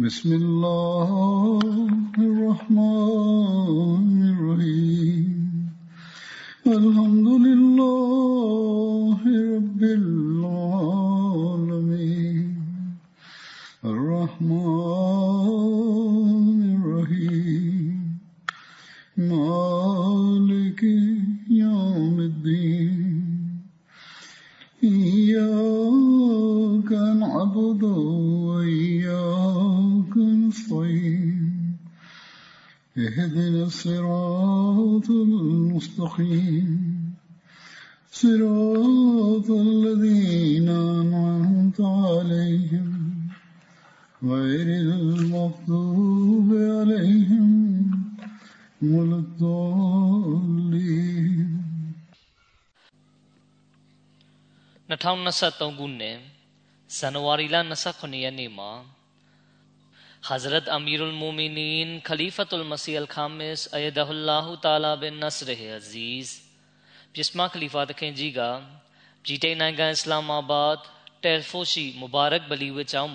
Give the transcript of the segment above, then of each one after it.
بسم الله الرحمن الصراط المستقيم صراط الذين أنعمت عليهم غير المغضوب عليهم ولا الضالين 2023ခုနှစ်ဇန်နဝါရီလ29ရက်နေ့မှာ Hazrat Amirul Mu'minin Khalifatul Masih Al-Khamis Ayadahullahu Ta'ala bin Nasr Aziz ပြစ်မခလီဖာတခင်ကြီးကပြည်တိုင်နိုင်ငံအစ္စလာမာဘတ်တယ်ဖိုရှိမူဘာရက်ဘလီဝကျော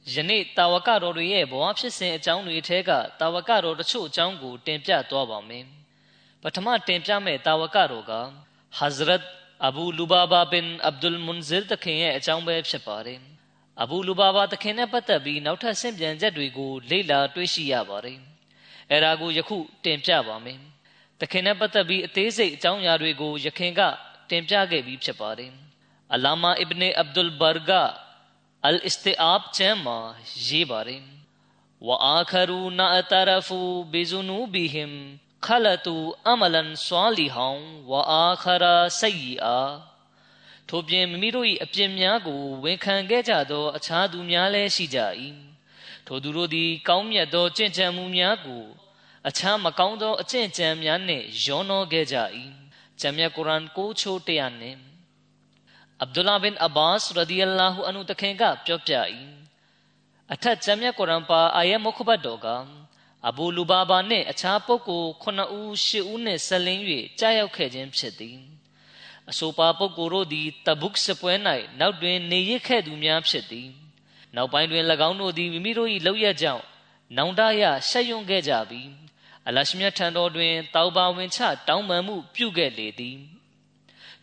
ယ်အဲဒီခွတ်ဘာမှာခလီဖာတခင်ကြီးကတမန်တော်မြတ်ကြီးဆလ္လာလဟ်အလိုင်းရဲ့တာဝကတော်တွေအကြောင်းကိုတင်ပြခဲ့ပါတယ်ခလီဖာသခင်ကြီးမိန့်ကြားတော်မူသည်မှာယနေ့တာဝကတော်တွေရဲ့ဘဝဖြစ်စဉ်အကြောင်းတွေထဲကတာဝကတော်တချို့အကြောင်းကိုတင်ပြသွားပါမယ်ပထမတင်ပြမယ့်တာဝကတော်က Hazrat Abu Lubaba bin Abdul Munzir တခင်ရဲ့အကြောင်းပဲဖြစ်ပါတယ်အဘူလူဘာဘာတခင်နဲ့ပတ်သက်ပြီးနောက်ထပ်ဆင့်ပြန်ချက်တွေကိုလေ့လာတွေ့ရှိရပါတယ်အဲဒါကိုယခုတင်ပြပါမယ်တခင်နဲ့ပတ်သက်ပြီးအသေးစိတ်အကြောင်းအရာတွေကိုယခင်ကတင်ပြခဲ့ပြီးဖြစ်ပါတယ်အလာမာအစ်ဘ်နေအဗ်ဒุลဘာဂါ အလ်အစ္စတီအာဘ်ချမ်းမှာရေးပါတယ်ဝအာခရူနာအတရဖူဘီဇူနူဘီဟင်ခလတူအမလန်ဆွာလီဟောင်ဝအာခရာဆိယီအာထို့ပြင်မိမိတို့၏အပြစ်များကိုဝန်ခံခဲ့ကြသော အခြားသူများလည်းရှိကြ၏ထိုသူတို့သည် ကောင်းမြတ်သောကြင်ကြံမှုများကိုအခြားမကောင်းသောအကျင့်ကြံများနှင့်ရောနှောခဲ့ကြ၏ဂျမ်မြတ်ကုရ်အာန်ကိုချိုးတရားနှင့် အဗ်ဒူလာဘင်အဘာစ်ရဒီအလာဟူအန်ဟူတခင်ကပြောပြ၏အထက်ဂျမ်မြတ်ကုရ်အာန်ပါအာယတ်မုခဘတ်တော်ကအဘူလူဘာဘာနှင့်အခြားပုဂ္ဂိုလ်9ဦး10ဦးနှင့်ဆက်လင်း၍ကြားရောက်ခဲ့ခြင်းဖြစ်သည်အဆိုပါပုဂ္ဂိုလ်တို့သည်တဘုတ်စပွဲ၌နောက်တွင်နေရခဲ့သူများဖြစ်သည်နောက်ပိုင်းတွင်၎င်းတို့သည်မိမိတို့၏လောက်ရကြောင့်နောင်တရဆက်ယွံခဲ့ကြပြီးအလရှမြတ်ထံတော်တွင်တောက်ပါဝင်ချတောင်းပန်မှုပြုခဲ့လေသည်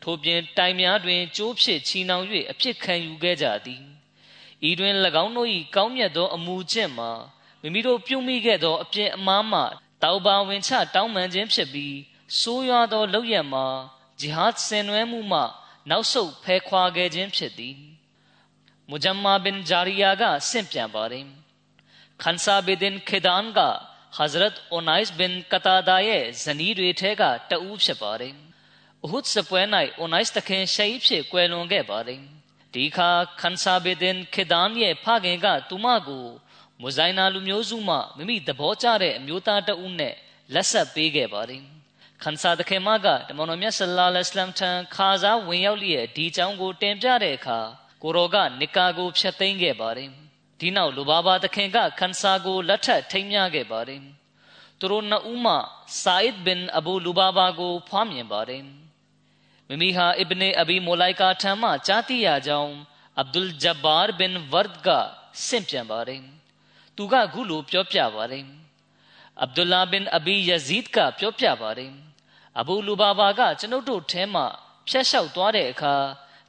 ထို့ပြင်တိုင်များတွင်ကျိုးဖြစ်ချီနှောင်၍အဖြစ်ခံယူခဲ့ကြသည်ဤတွင်၎င်းတို့၏ကောင်းမြတ်သောအမူအကျင့်မှာမိမိတို့ပြုမိခဲ့သောအပြစ်အမှားမှတောက်ပါဝင်ချတောင်းပန်ခြင်းဖြစ်ပြီးဆိုးရွားသောလောက်ရမှာဂျီဟတ်ဆင်နွှဲမှုမှ နောက်ဆုတ်ဖဲခွာခဲ့ခြင်းဖြစ်သည်မူဂျမ်မာဘင်ဂျာရီယာကဆင့်ပြန်ပါတယ်ခန်ဆာဘီဒင်ခေဒန်က Hazrat Onais bin Qatada ရဲ့ဇနီးတွေထဲကတဦးဖြစ်ပါတယ်။ အဟုဒ်စပွဲ၌ Onais တခင်ရှိဖြစ်ကွယ်လွန်ခဲ့ပါတယ်။ဒီခါခန်ဆာဘီဒင်ခေဒန်ရဲ့ဖခင်ကသူမကိုမူဇိုင်နာလူမျိုးစုမှမိမိသဘောကျတဲ့အမျိုးသားတဦးနဲ့လက်ဆက်ပေးခဲ့ပါတယ်။ခန်ဆာတခင်မကတမန်တော်မြတ်ဆလ္လာလဟ်အလัยဟ်ထံခါစားဝင်ရောက်လျက်ဒီအကြောင်းကိုတင်ပြတဲ့အခါကိုရောကနိကာကိုဖျက်သိမ်းခဲ့ပါတယ်။ဒီနောက်လူဘာဘာသခင်ကခန်ဆာကိုလက်ထပ်ထိမ်းမြခဲ့ပါတယ်သူတို့နှစ်ဦးမှဆာအစ်ဘင်အဘူလူဘာဘာကိုဖွားမြင်ပါတယ် မိမိဟာအစ်ဘနေအဘီမိုလိုက်ကာထံမှကြားသိရကြောင်းအဗ်ဒุลဂျဘာဘင်ဝတ်ကဆင့်ပြန်ပါတယ်သူကခုလိုပြောပြပါတယ်အဗ်ဒุลလာဘင်အဘီယဇီဒ်ကပြောပြပါတယ်အဘူလူဘာဘာကကျွန်ုပ်တို့ထဲမှဖျက်လျှောက်သွားတဲ့အခါ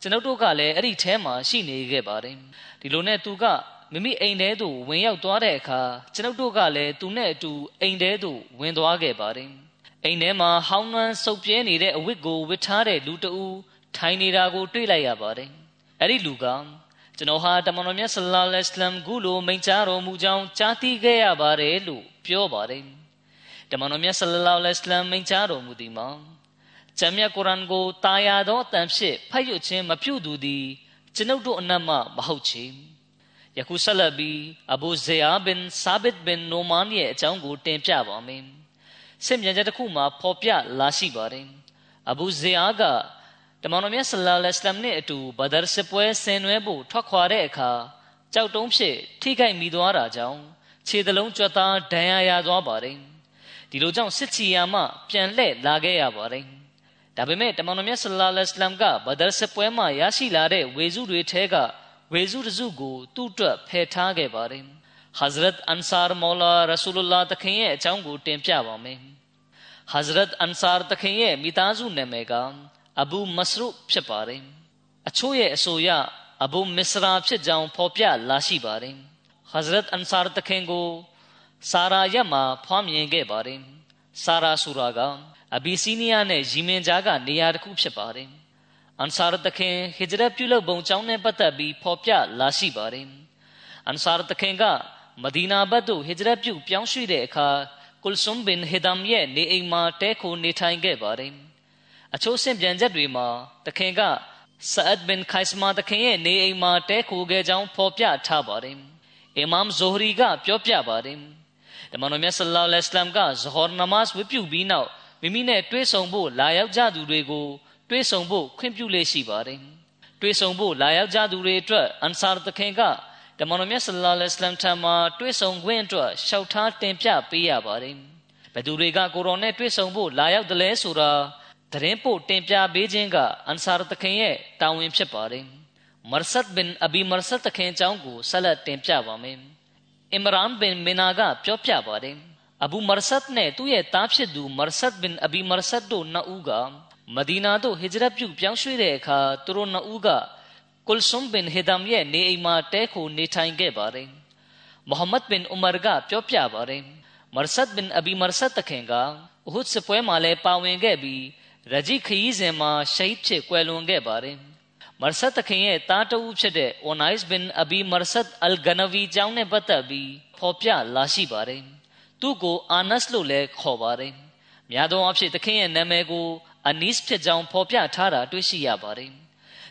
ကျွန်ုပ်တို့ကလည်းအဲ့ဒီထဲမှာရှိနေခဲ့ပါတယ်ဒီလိုနဲ့သူကမိမိအိမ်ထဲသို့ဝင်ရောက်သွားတဲ့အခါကျွန်ုပ်တို့ကလည်းသူနဲ့အတူအိမ်ထဲသို့ဝင်သွားခဲ့ပါတယ်။ အိမ်ထဲမှာဟောင်းနှမ်းစုပ်ပြဲနေတဲ့အဝတ်ကိုဝတ်ထားတဲ့လူတဦးထိုင်နေတာကိုတွေ့လိုက်ရပါတယ်။အဲ့ဒီလူကကျွန်တော်ဟာတမန်တော်မြတ်ဆလ္လာလဟ်အလัยဟ်ကုလိုမိန့်ကြားတော်မူကြောင်းကြားသိခဲ့ရပါတယ်လို့ပြောပါတယ်တမန်တော်မြတ်ဆလ္လာလဟ်အလัยဟ်မိန့်ကြားတော်မူသည်မှာကျမ်းမြတ်ကုရ်အာန်ကိုတာယာသောအတန်ဖြင့်ဖတ်ရခြင်းမပြုသူသည်ကျွန်ုပ်တို့အနက်မှမဟုတ်ချေယခုဆက်လက်ပြီးအဘူဇေယာဘင်ဆာဘစ်ဘင်နိုမန်ရဲ့အကြောင်းကိုတင်ပြပါမယ် ဆင့်ပြန်ချက်တစ်ခုမှာဖော်ပြလာရှိပါတယ်အဘူဇေယာကတမန်တော်မြတ်ဆလ္လာလဟ်အလัยဟ်နဲ့အတူဘဒရ်စစ်ပွဲဆင်နွှဲဖို့ထွက်ခွာတဲ့အခါကြောက်တုံးဖြစ်ထိခိုက်မိသွားတာကြောင့်ခြေတလုံးကြွသားဒဏ်ရာရသွားပါတယ်ဒီလိုကြောင့်စစ်ချီယာမှပြန်လှည့်လာခဲ့ရပါတယ်ဒါပေမဲ့တမန်တော်မြတ်ဆလ္လာလဟ်အလัยဟ်ကဘဒရ်စစ်ပွဲမှာရရှိလာတဲ့ဝေစုတွေထဲကဝေစုတစုကိုသူ့အတွက်ဖယ်ထားခဲ့ပါတယ် ဟဇရတ်အန်ဆာမောလာရဆူလုလာတခင်ရဲ့အကြောင်းကိုတင်ပြပါမယ်ဟဇရတ်အန်ဆာတခင်ရဲ့မိသားစုနာမည်ကအဘူမစရုဖြစ်ပါတယ်အချို့ရဲ့အဆိုအရအဘူ မစ္စရာဖြစ်ကြောင်းဖော်ပြလာရှိပါတယ်ဟဇရတ်အန်ဆာတခင်ကိုစာရာယမှာဖွားမြင်ခဲ့ပါတယ်စာရာဆူရာကအဘီစီးနီးယားနဲ့ယီမင်ကြားကနေရာတစ်ခုဖြစ်ပါတယ်အန်ဆာရတခင်ဟစ်ဂျရတ်ပြုလုပ်ပုံကြောင်းနဲ့ပတ်သက်ပြီးဖော်ပြလာရှိပါတယ်အန်ဆာရတခင်ကမဒီနာဘတ်သို့ဟစ်ဂျရတ်ပြုပြောင်းရွှေ့တဲ့အခါကုလ်ဆုမ်ဘင်ဟီဒမ်ရဲ့နေအိမ်မှာတဲခိုနေထိုင်ခဲ့ပါတယ်အချို့ဆင့်ပြန်ချက်တွေမှာတခင်ကဆအတ်ဘင်ခိုင်စမာတခင်ရဲ့နေအိမ်မှာတဲခိုခဲ့ကြောင်းဖော်ပြထားပါတယ်အီမမ်ဇိုဟရီကပြောပြပါတယ်တမန်တော်မြတ်ဆလ္လာလဟ်အလัยဟ်ကဇဟော်နမတ်ဝတ်ပြုပြီးနောက်မိမိနဲ့တွေ့ဆုံဖို့လာရောက်ကြသူတွေကိုတွေ့ဆုံဖို့ခွင့်ပြုလေရှိပါတယ်တွေ့ဆုံဖို့လာရောက်ကြသူတွေအတွက်အန်ဆာတခင်က တမန်တော်မြတ်ဆလ္လာလဟ်အလိုင်းထံမှာတွေ့ဆုံခွင့်အတွက်လျှောက်ထားတင်ပြပေးရပါတယ်ဘယ်သူတွေကကိုရောနဲ့တွေ့ဆုံဖို့လာရောက်တယ်လဲဆိုတာသတင်းပို့တင်ပြပေးခြင်းကအန်ဆာတခင်ရဲ့တာဝန်ဖြစ်ပါတယ်မရဆတ်ဘင်အဘီမရဆတ်တခင်အကြောင်းကိုဆက်လက်တင်ပြပါမယ်အင်မရန်ဘင်မီနာကပြောပြပါတယ်အဘူမရဆတ်နဲ့သူ့ရဲ့သားဖြစ်သူမရဆတ်ဘင်အဘီမရဆတ်တို့နှစ်ဦးကမဒီနာသို့ဟစ်ဂျရတ်ပြုပြောင်းရွှေ့တဲ့အခါသူတို့နှစ်ဦးက ကုလ်ဆုမ်ဘင်ဟီဒမ်ရဲ့နေအိမ်မှာတဲခိုနေထိုင်ခဲ့ပါတယ်။မုဟမ္မဒ်ဘင်ဥမာကပြောပြပါတယ်။မရဆတ်ဘင်အဘီမရဆတ်တခင်ကဥဟုဒ်စပွဲမှာလည်းပါဝင်ခဲ့ပြီးရဂျီခရီးစဉ်မှာရှိတ်ဖြစ်ကွယ်လွန်ခဲ့ပါတယ်။မရဆတ်တခင်ရဲ့တားတဦးဖြစ်တဲ့အိုနိုက်စ်ဘင်အဘီမရဆတ်အယ်ဂနဗီကျောင်းနဲ့ပတ်သက်ပြီးဖော်ပြလာရှိပါတယ်။သူ့ကိုအာနတ်လို့လည်းခေါ်ပါတယ်။များသောအားဖြင့်တခင်ရဲ့နာမည်ကိုအနီးစ်ဖြစ်ကြောင်းဖော်ပြထားတာတွေ့ရှိရပါတယ်။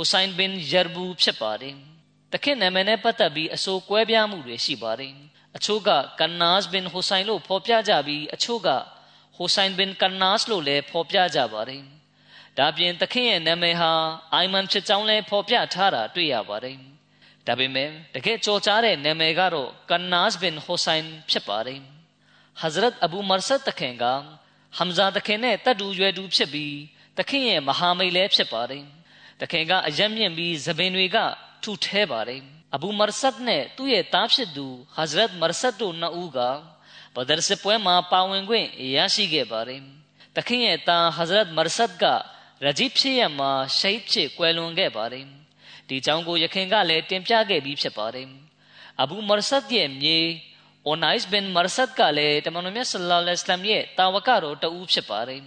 ဟူဆိုင်ဘင်ဂျာဘူဖြစ်ပါတယ်။တခင်နာမည်နဲ့ပတ်သက်ပြီးအဆိုကွဲပြားမှုတွေရှိပါတယ်။အချို့ကကန်နာစ်ဘင်ဟူဆိုင်လို့ဖော်ပြကြပြီးအချို့ကဟူဆိုင်ဘင်ကန်နာစ်လို့လည်းဖော်ပြကြပါတယ်။ဒါပြင်တခင်ရဲ့နာမည်ဟာအိုင်မန်ဖြစ်ကြောင်းလည်းဖော်ပြထားတာတွေ့ရပါတယ်။ဒါပေမဲ့တကယ်ကြော်ကြားတဲ့နာမည်ကတော့ကန်နာစ်ဘင်ဟူဆိုင်ဖြစ်ပါတယ်။ဟဇရတ်အဘူမာဆတ်တခင်ကဟမ်ဇာတခင်နဲ့တတ်တူရွယ်တူဖြစ်ပြီးတခင်ရဲ့မဟာမိတ်လည်းဖြစ်ပါတယ်။ တခင်ကအရက်မြင့်ပြီးသပင်တွေကထူထဲပါတယ်အဘူမာဆတ်နဲ့သူ့ရဲ့တားဖြစ်သူဟဇရတ်မာဆတ်တို့နှစ်ဦးကဘဒရစ်ပွဲမှာပါဝင်ခွင့်ရရှိခဲ့ပါတယ်တခင်ရဲ့တားဟဇရတ်မာဆတ်ကရဂျီဖြစ်ရမှာရှိတ်ဖြစ်ကွယ်လွန်ခဲ့ပါတယ်ဒီကြောင့်ကိုယခင်ကလည်းတင်ပြခဲ့ပြီးဖြစ်ပါတယ်အဘူမာဆတ်ရဲ့မြေအိုနိုက်ဘင်မာဆတ်ကလည်းတမန်တော်မြတ်ဆလ္လာလဟ်အလัยဟိဝါစလမ်ရဲ့တာဝကတော်တဦးဖြစ်ပါတယ်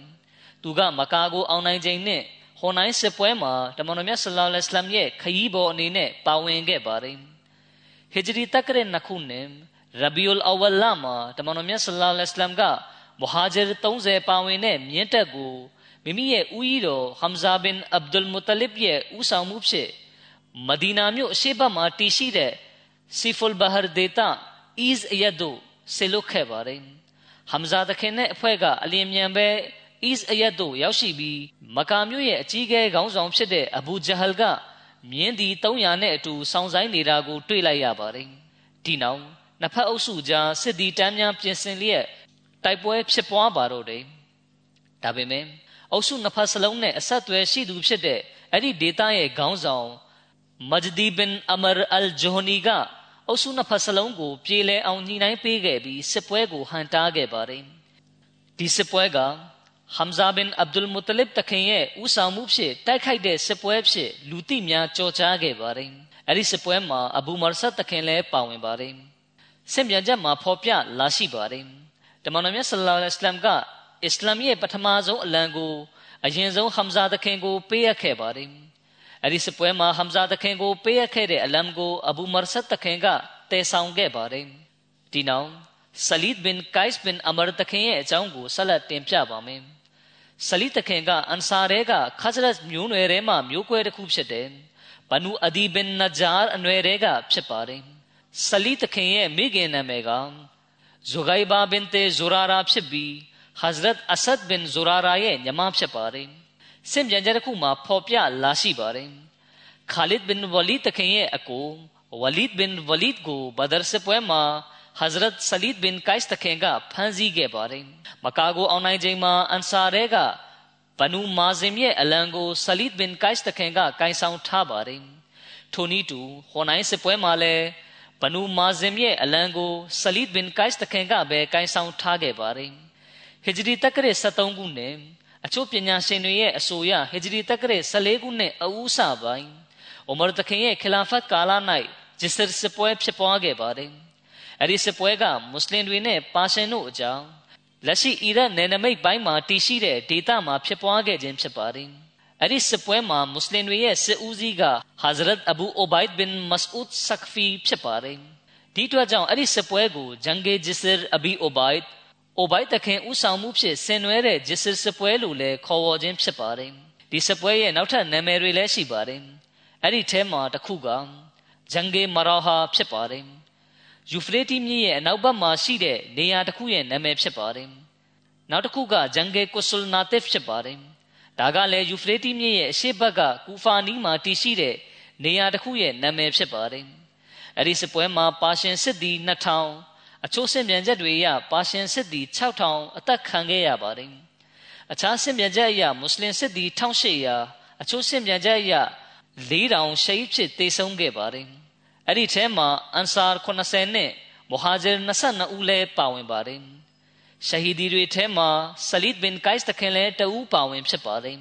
သူကမကာကိုအောင်နိုင်ခြင်းနဲ့ ဟွန်နိုင်စစ်ပွဲမှာတမန်တော်မြတ်ဆလ္လာလဟ်အလัยဟိဝါစလမ်ရဲ့ခရီးပေါ်အနေနဲ့ပါဝင်ခဲ့ပါတယ်ဟိဂျရီတက်ရဲ့နှစ်ခုနဲ့ရဘီအူလ်အဝလ်လမှာတမန်တော်မြတ်ဆလ္လာလဟ်အလัยဟိဝါစလမ်ကမူဟာဂျရ်30ပါဝင်တဲ့မြင့်တက်ကိုမိမိရဲ့ဦးကြီးတော်ဟမ်ဇာဘင်အဗ်ဒุลမုတလစ်ရဲ့ဦးဆောင်မှုဖြင့်မဒီနာမြို့အရှေ့ဘက်မှာတည်ရှိတဲ့စီဖုလ်ဘဟာဒေတာအီဇ်ယဒိုဆေလုတ်ခဲ့ပါတယ်ဟမ်ဇာတခင်နဲ့အဖွဲ့ကအလင်းမြန်ပဲ ease အရက်တို့ရောက်ရှိပြီးမကာမြို့ရဲ့အကြီးအကဲခေါင်းဆောင်ဖြစ်တဲ့အဘူဂျဟလ်ကမြင်းဒီ300နဲ့အတူစောင့်ဆိုင်နေတာကိုတွေ့လိုက်ရပါတယ်ဒီနောက်နှစ်ဖက်အုပ်စုကြားစစ်သည်တန်းများပြင်ဆင်လျက်တိုက်ပွဲဖြစ်ပွားပါတော့တယ်ဒါပေမဲ့အုပ်စုနှစ်ဖက်စလုံးနဲ့အဆက်အသွယ်ရှိသူဖြစ်တဲ့အဲ့ဒီဒေတာရဲ့ခေါင်းဆောင်မဂျဒီဘင်အမာအယ်ဂျိုနီကအုပ်စုနှစ်ဖက်စလုံးကိုပြေလည်အောင်ညှိနှိုင်းပေးခဲ့ပြီးစစ်ပွဲကိုဟန်တားခဲ့ပါတယ်ဒီစစ်ပွဲက ဟမ်ဇာဘင်အဗ်ဒุลမုတလစ်တခင်ရဲ့ဦးဆောင်မှုဖြင့်တိုက်ခိုက်တဲ့စစ်ပွဲဖြစ်လူသိများကြော်ကြားခဲ့ပါတယ်အဲ့ဒီစစ်ပွဲမှာအဘူမာဆတ်တခင်လည်းပါဝင်ပါတယ်ဆင့်ပြန်ချက်မှာဖော်ပြလာရှိပါတယ်တမန်တော်မြတ်ဆလ္လာလဟ်အလัยဟိဝါစလမ်ကအစ္စလာမ်ရဲ့ပထမဆုံးအလံကိုအရင်ဆုံးဟမ်ဇာတခင်ကိုပေးအပ်ခဲ့ပါတယ်အဲ့ဒီစစ်ပွဲမှာဟမ်ဇာတခင်ကိုပေးအပ်ခဲ့တဲ့အလံကိုအဘူမာဆတ်တခင်ကတည်ဆောင်ခဲ့ပါတယ်ဒီနောက်ဆလီဒ်ဘင်ကိုက်စ်ဘင်အမာတခင်ရဲ့အကြောင်းကိုဆက်လက်တင်ပြပါမယ် ဆလီတခင်ကအန်ဆာရဲကခါဇရတ်မျိုးနွယ်ထဲမှာမျိုးကွဲတစ်ခုဖြစ်တယ်ဘနူအဒီဘင်နဂျာအနွယ်ထဲကဖြစ်ပါတယ်ဆလီတခင်ရဲ့မိခင်နာမည်ကဇူဂိုင်ဘာဘင်တေဇူရာရာဖြစ်ပြီးဟဇရတ်အဆတ်ဘင်ဇူရာရာရဲ့ညီမဖြစ်ပါတယ်စင်ပြန်ချက်တစ်ခုမှာဖော်ပြလာရှိပါတယ်ခါလစ်ဘင်ဝလီတခင်ရဲ့အကိုဝလီဒ်ဘင်ဝလီဒ်ကိုဘဒရ်စပွဲမှာ Hazrat Salid bin Kais takhenga phanzige baring. Makago onai jema ansarega. Banu mazim ye alango Salid bin Kais takhenga kaisaun tha baring. Toni tu honai se poe male. Banu mazim ye alango Salid bin Kais takhenga be kaisaun tha ge baring. Hijri takre satongu ne. အချို့ပညာရှင်တွေရဲ့အဆိုအရဟစ်ဂျရီတက်ကရဲ14ခုနှစ်အဦးစာပိုင်းအိုမာတခင်ရဲ့ခလာဖတ်ကာလ၌ဂျစ်ဆာစပွဲဖြစ်ပွားခဲ့ပါတယ်။ အဲ့ဒီစစ်ပွဲကမွတ်စလင်တွေနဲ့ပါရှင်တို့အကြောင်းလက်ရှိအီရတ်နယ်နိမိတ်ပိုင်းမှာတည်ရှိတဲ့ဒေသမှာဖြစ်ပွားခဲ့ခြင်းဖြစ်ပါတယ်အဲ့ဒီစစ်ပွဲမှာမွတ်စလင်တွေရဲ့စစ်ဦးစီးကဟာဇရတ်အဘူအိုဘိုင်ဒ်ဘင်မစအူဒ်ဆက်ဖီဖြစ်ပါတယ်ဒီအတွက်ကြောင့်အဲ့ဒီစစ်ပွဲကိုဂျန်ဂေဂျစ်ဆာအဘီအိုဘိုင်ဒ်အိုဘိုင်တခင်ဦးဆောင်မှုဖြင့်ဆင်နွှဲတဲ့ဂျစ်ဆာစစ်ပွဲလို့လည်းခေါ်ဝေါ်ခြင်းဖြစ်ပါတယ်ဒီစစ်ပွဲရဲ့နောက်ထပ်နာမည်တွေလည်းရှိပါတယ်အဲ့ဒီထဲမှာတစ်ခုကဂျန်ဂေမရာဟာဖြစ်ပါတယ် ယူဖရေးတီမြစ်ရဲ့အနောက်ဘက်မှာရှိတဲ့နေရာတစ်ခုရဲ့နာမည်ဖြစ်ပါတယ်။နောက်တစ်ခုကဂျန်ဂေကုဆူလ်နာတစ်ဖြစ်ပါတယ်။ဒါကလည်းယူဖရေးတီမြစ်ရဲ့အရှေ့ဘက်ကကူဖာနီးမှာတည်ရှိတဲ့နေရာတစ်ခုရဲ့နာမည်ဖြစ်ပါတယ်။အဲဒီစစ်ပွဲမှာပါရှင်စစ်သည်2000အချို့စစ်မြန်ချက်တွေအရပါရှင်စစ်သည်6000အသက်ခံခဲ့ရပါတယ်။အခြားစစ်မြန်ချက်အရမွတ်စလင်စစ်သည်1800အချို့စစ်မြန်ချက်အရ4000ရှိဖြစ်တေဆုံးခဲ့ပါတယ်။ အဲ့ဒီထဲမှာအန်ဆာ80နဲ့မူဟာဂျီ22ဦးလည်းပါဝင်ပါတယ်ရှဟီဒီတွေထဲမှာဆလီဒ်ဘင်ကိုက်စ်တခင်လည်းတဦးပါဝင်ဖြစ်ပါတယ်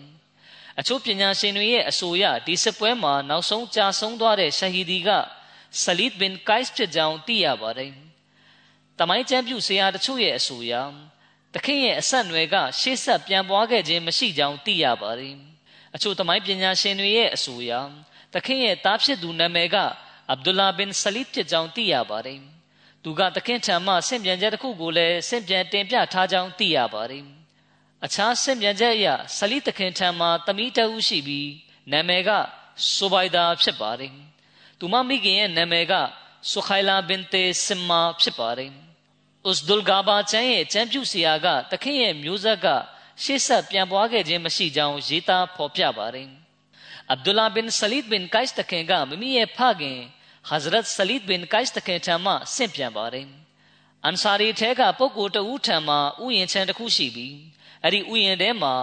အချို့ပညာရှင်တွေရဲ့အဆိုအရဒီစစ်ပွဲမှာနောက်ဆုံးကြာဆုံးသွားတဲ့ရှဟီဒီကဆလီဒ်ဘင်ကိုက်စ်ဖြစ်ကြောင်းသိရပါတယ်တမိုင်းကျမ်းပြုဆရာတချို့ရဲ့အဆိုအရတခင်ရဲ့အဆက်အနွယ်ကရှေ့ဆက်ပြန်ပွားခဲ့ခြင်းမရှိကြောင်းသိရပါတယ်အချို့တမိုင်းပညာရှင်တွေရဲ့အဆိုအရတခင်ရဲ့သားဖြစ်သူနာမည်က အဗ်ဒူလာဘင်ဆလီဖြစ်ကြောင်းသိရပါတယ်။သူကတခင်ထံမှဆင့်ပြန်ချက်တစ်ခုကိုလည်းဆင့်ပြန်တင်ပြထားကြောင်းသိရပါတယ်။အခြားဆင့်ပြန်ချက်အရဆလီတခင်ထံမှတမိတအုပ်ရှိပြီးနာမည်ကဆိုဘိုင်ဒါဖြစ်ပါတယ်။သူမမိခင်ရဲ့နာမည်ကဆူခိုင်လာဘင်တေစမာဖြစ်ပါတယ်။ဥစဒူလ်ဂါဘာချန်ရဲ့ကျမ်းပြုဆရာကတခင်ရဲ့မျိုးဆက်ကရှေ့ဆက်ပြန်ပွားခဲ့ခြင်းမရှိကြောင်းရေးသားဖော်ပြပါတယ်။ အဗ်ဒူလာဘင်ဆလီဒ်ဘင်ကိုက်စ်တခင်ကမိမိရဲ့ဖခင်ဟဇရတ်ဆလီဒ်ဘင်ကိုက်စ်တခင်ထံမှဆင့်ပြန်ပါတယ်။အန်ဆာရီထဲကပုဂ္ဂိုလ်တဦးထံမှဥယျာဉ်ချမ်းတစ်ခုရှိပြီးအဲ့ဒီဥယျာဉ်ထဲမှာ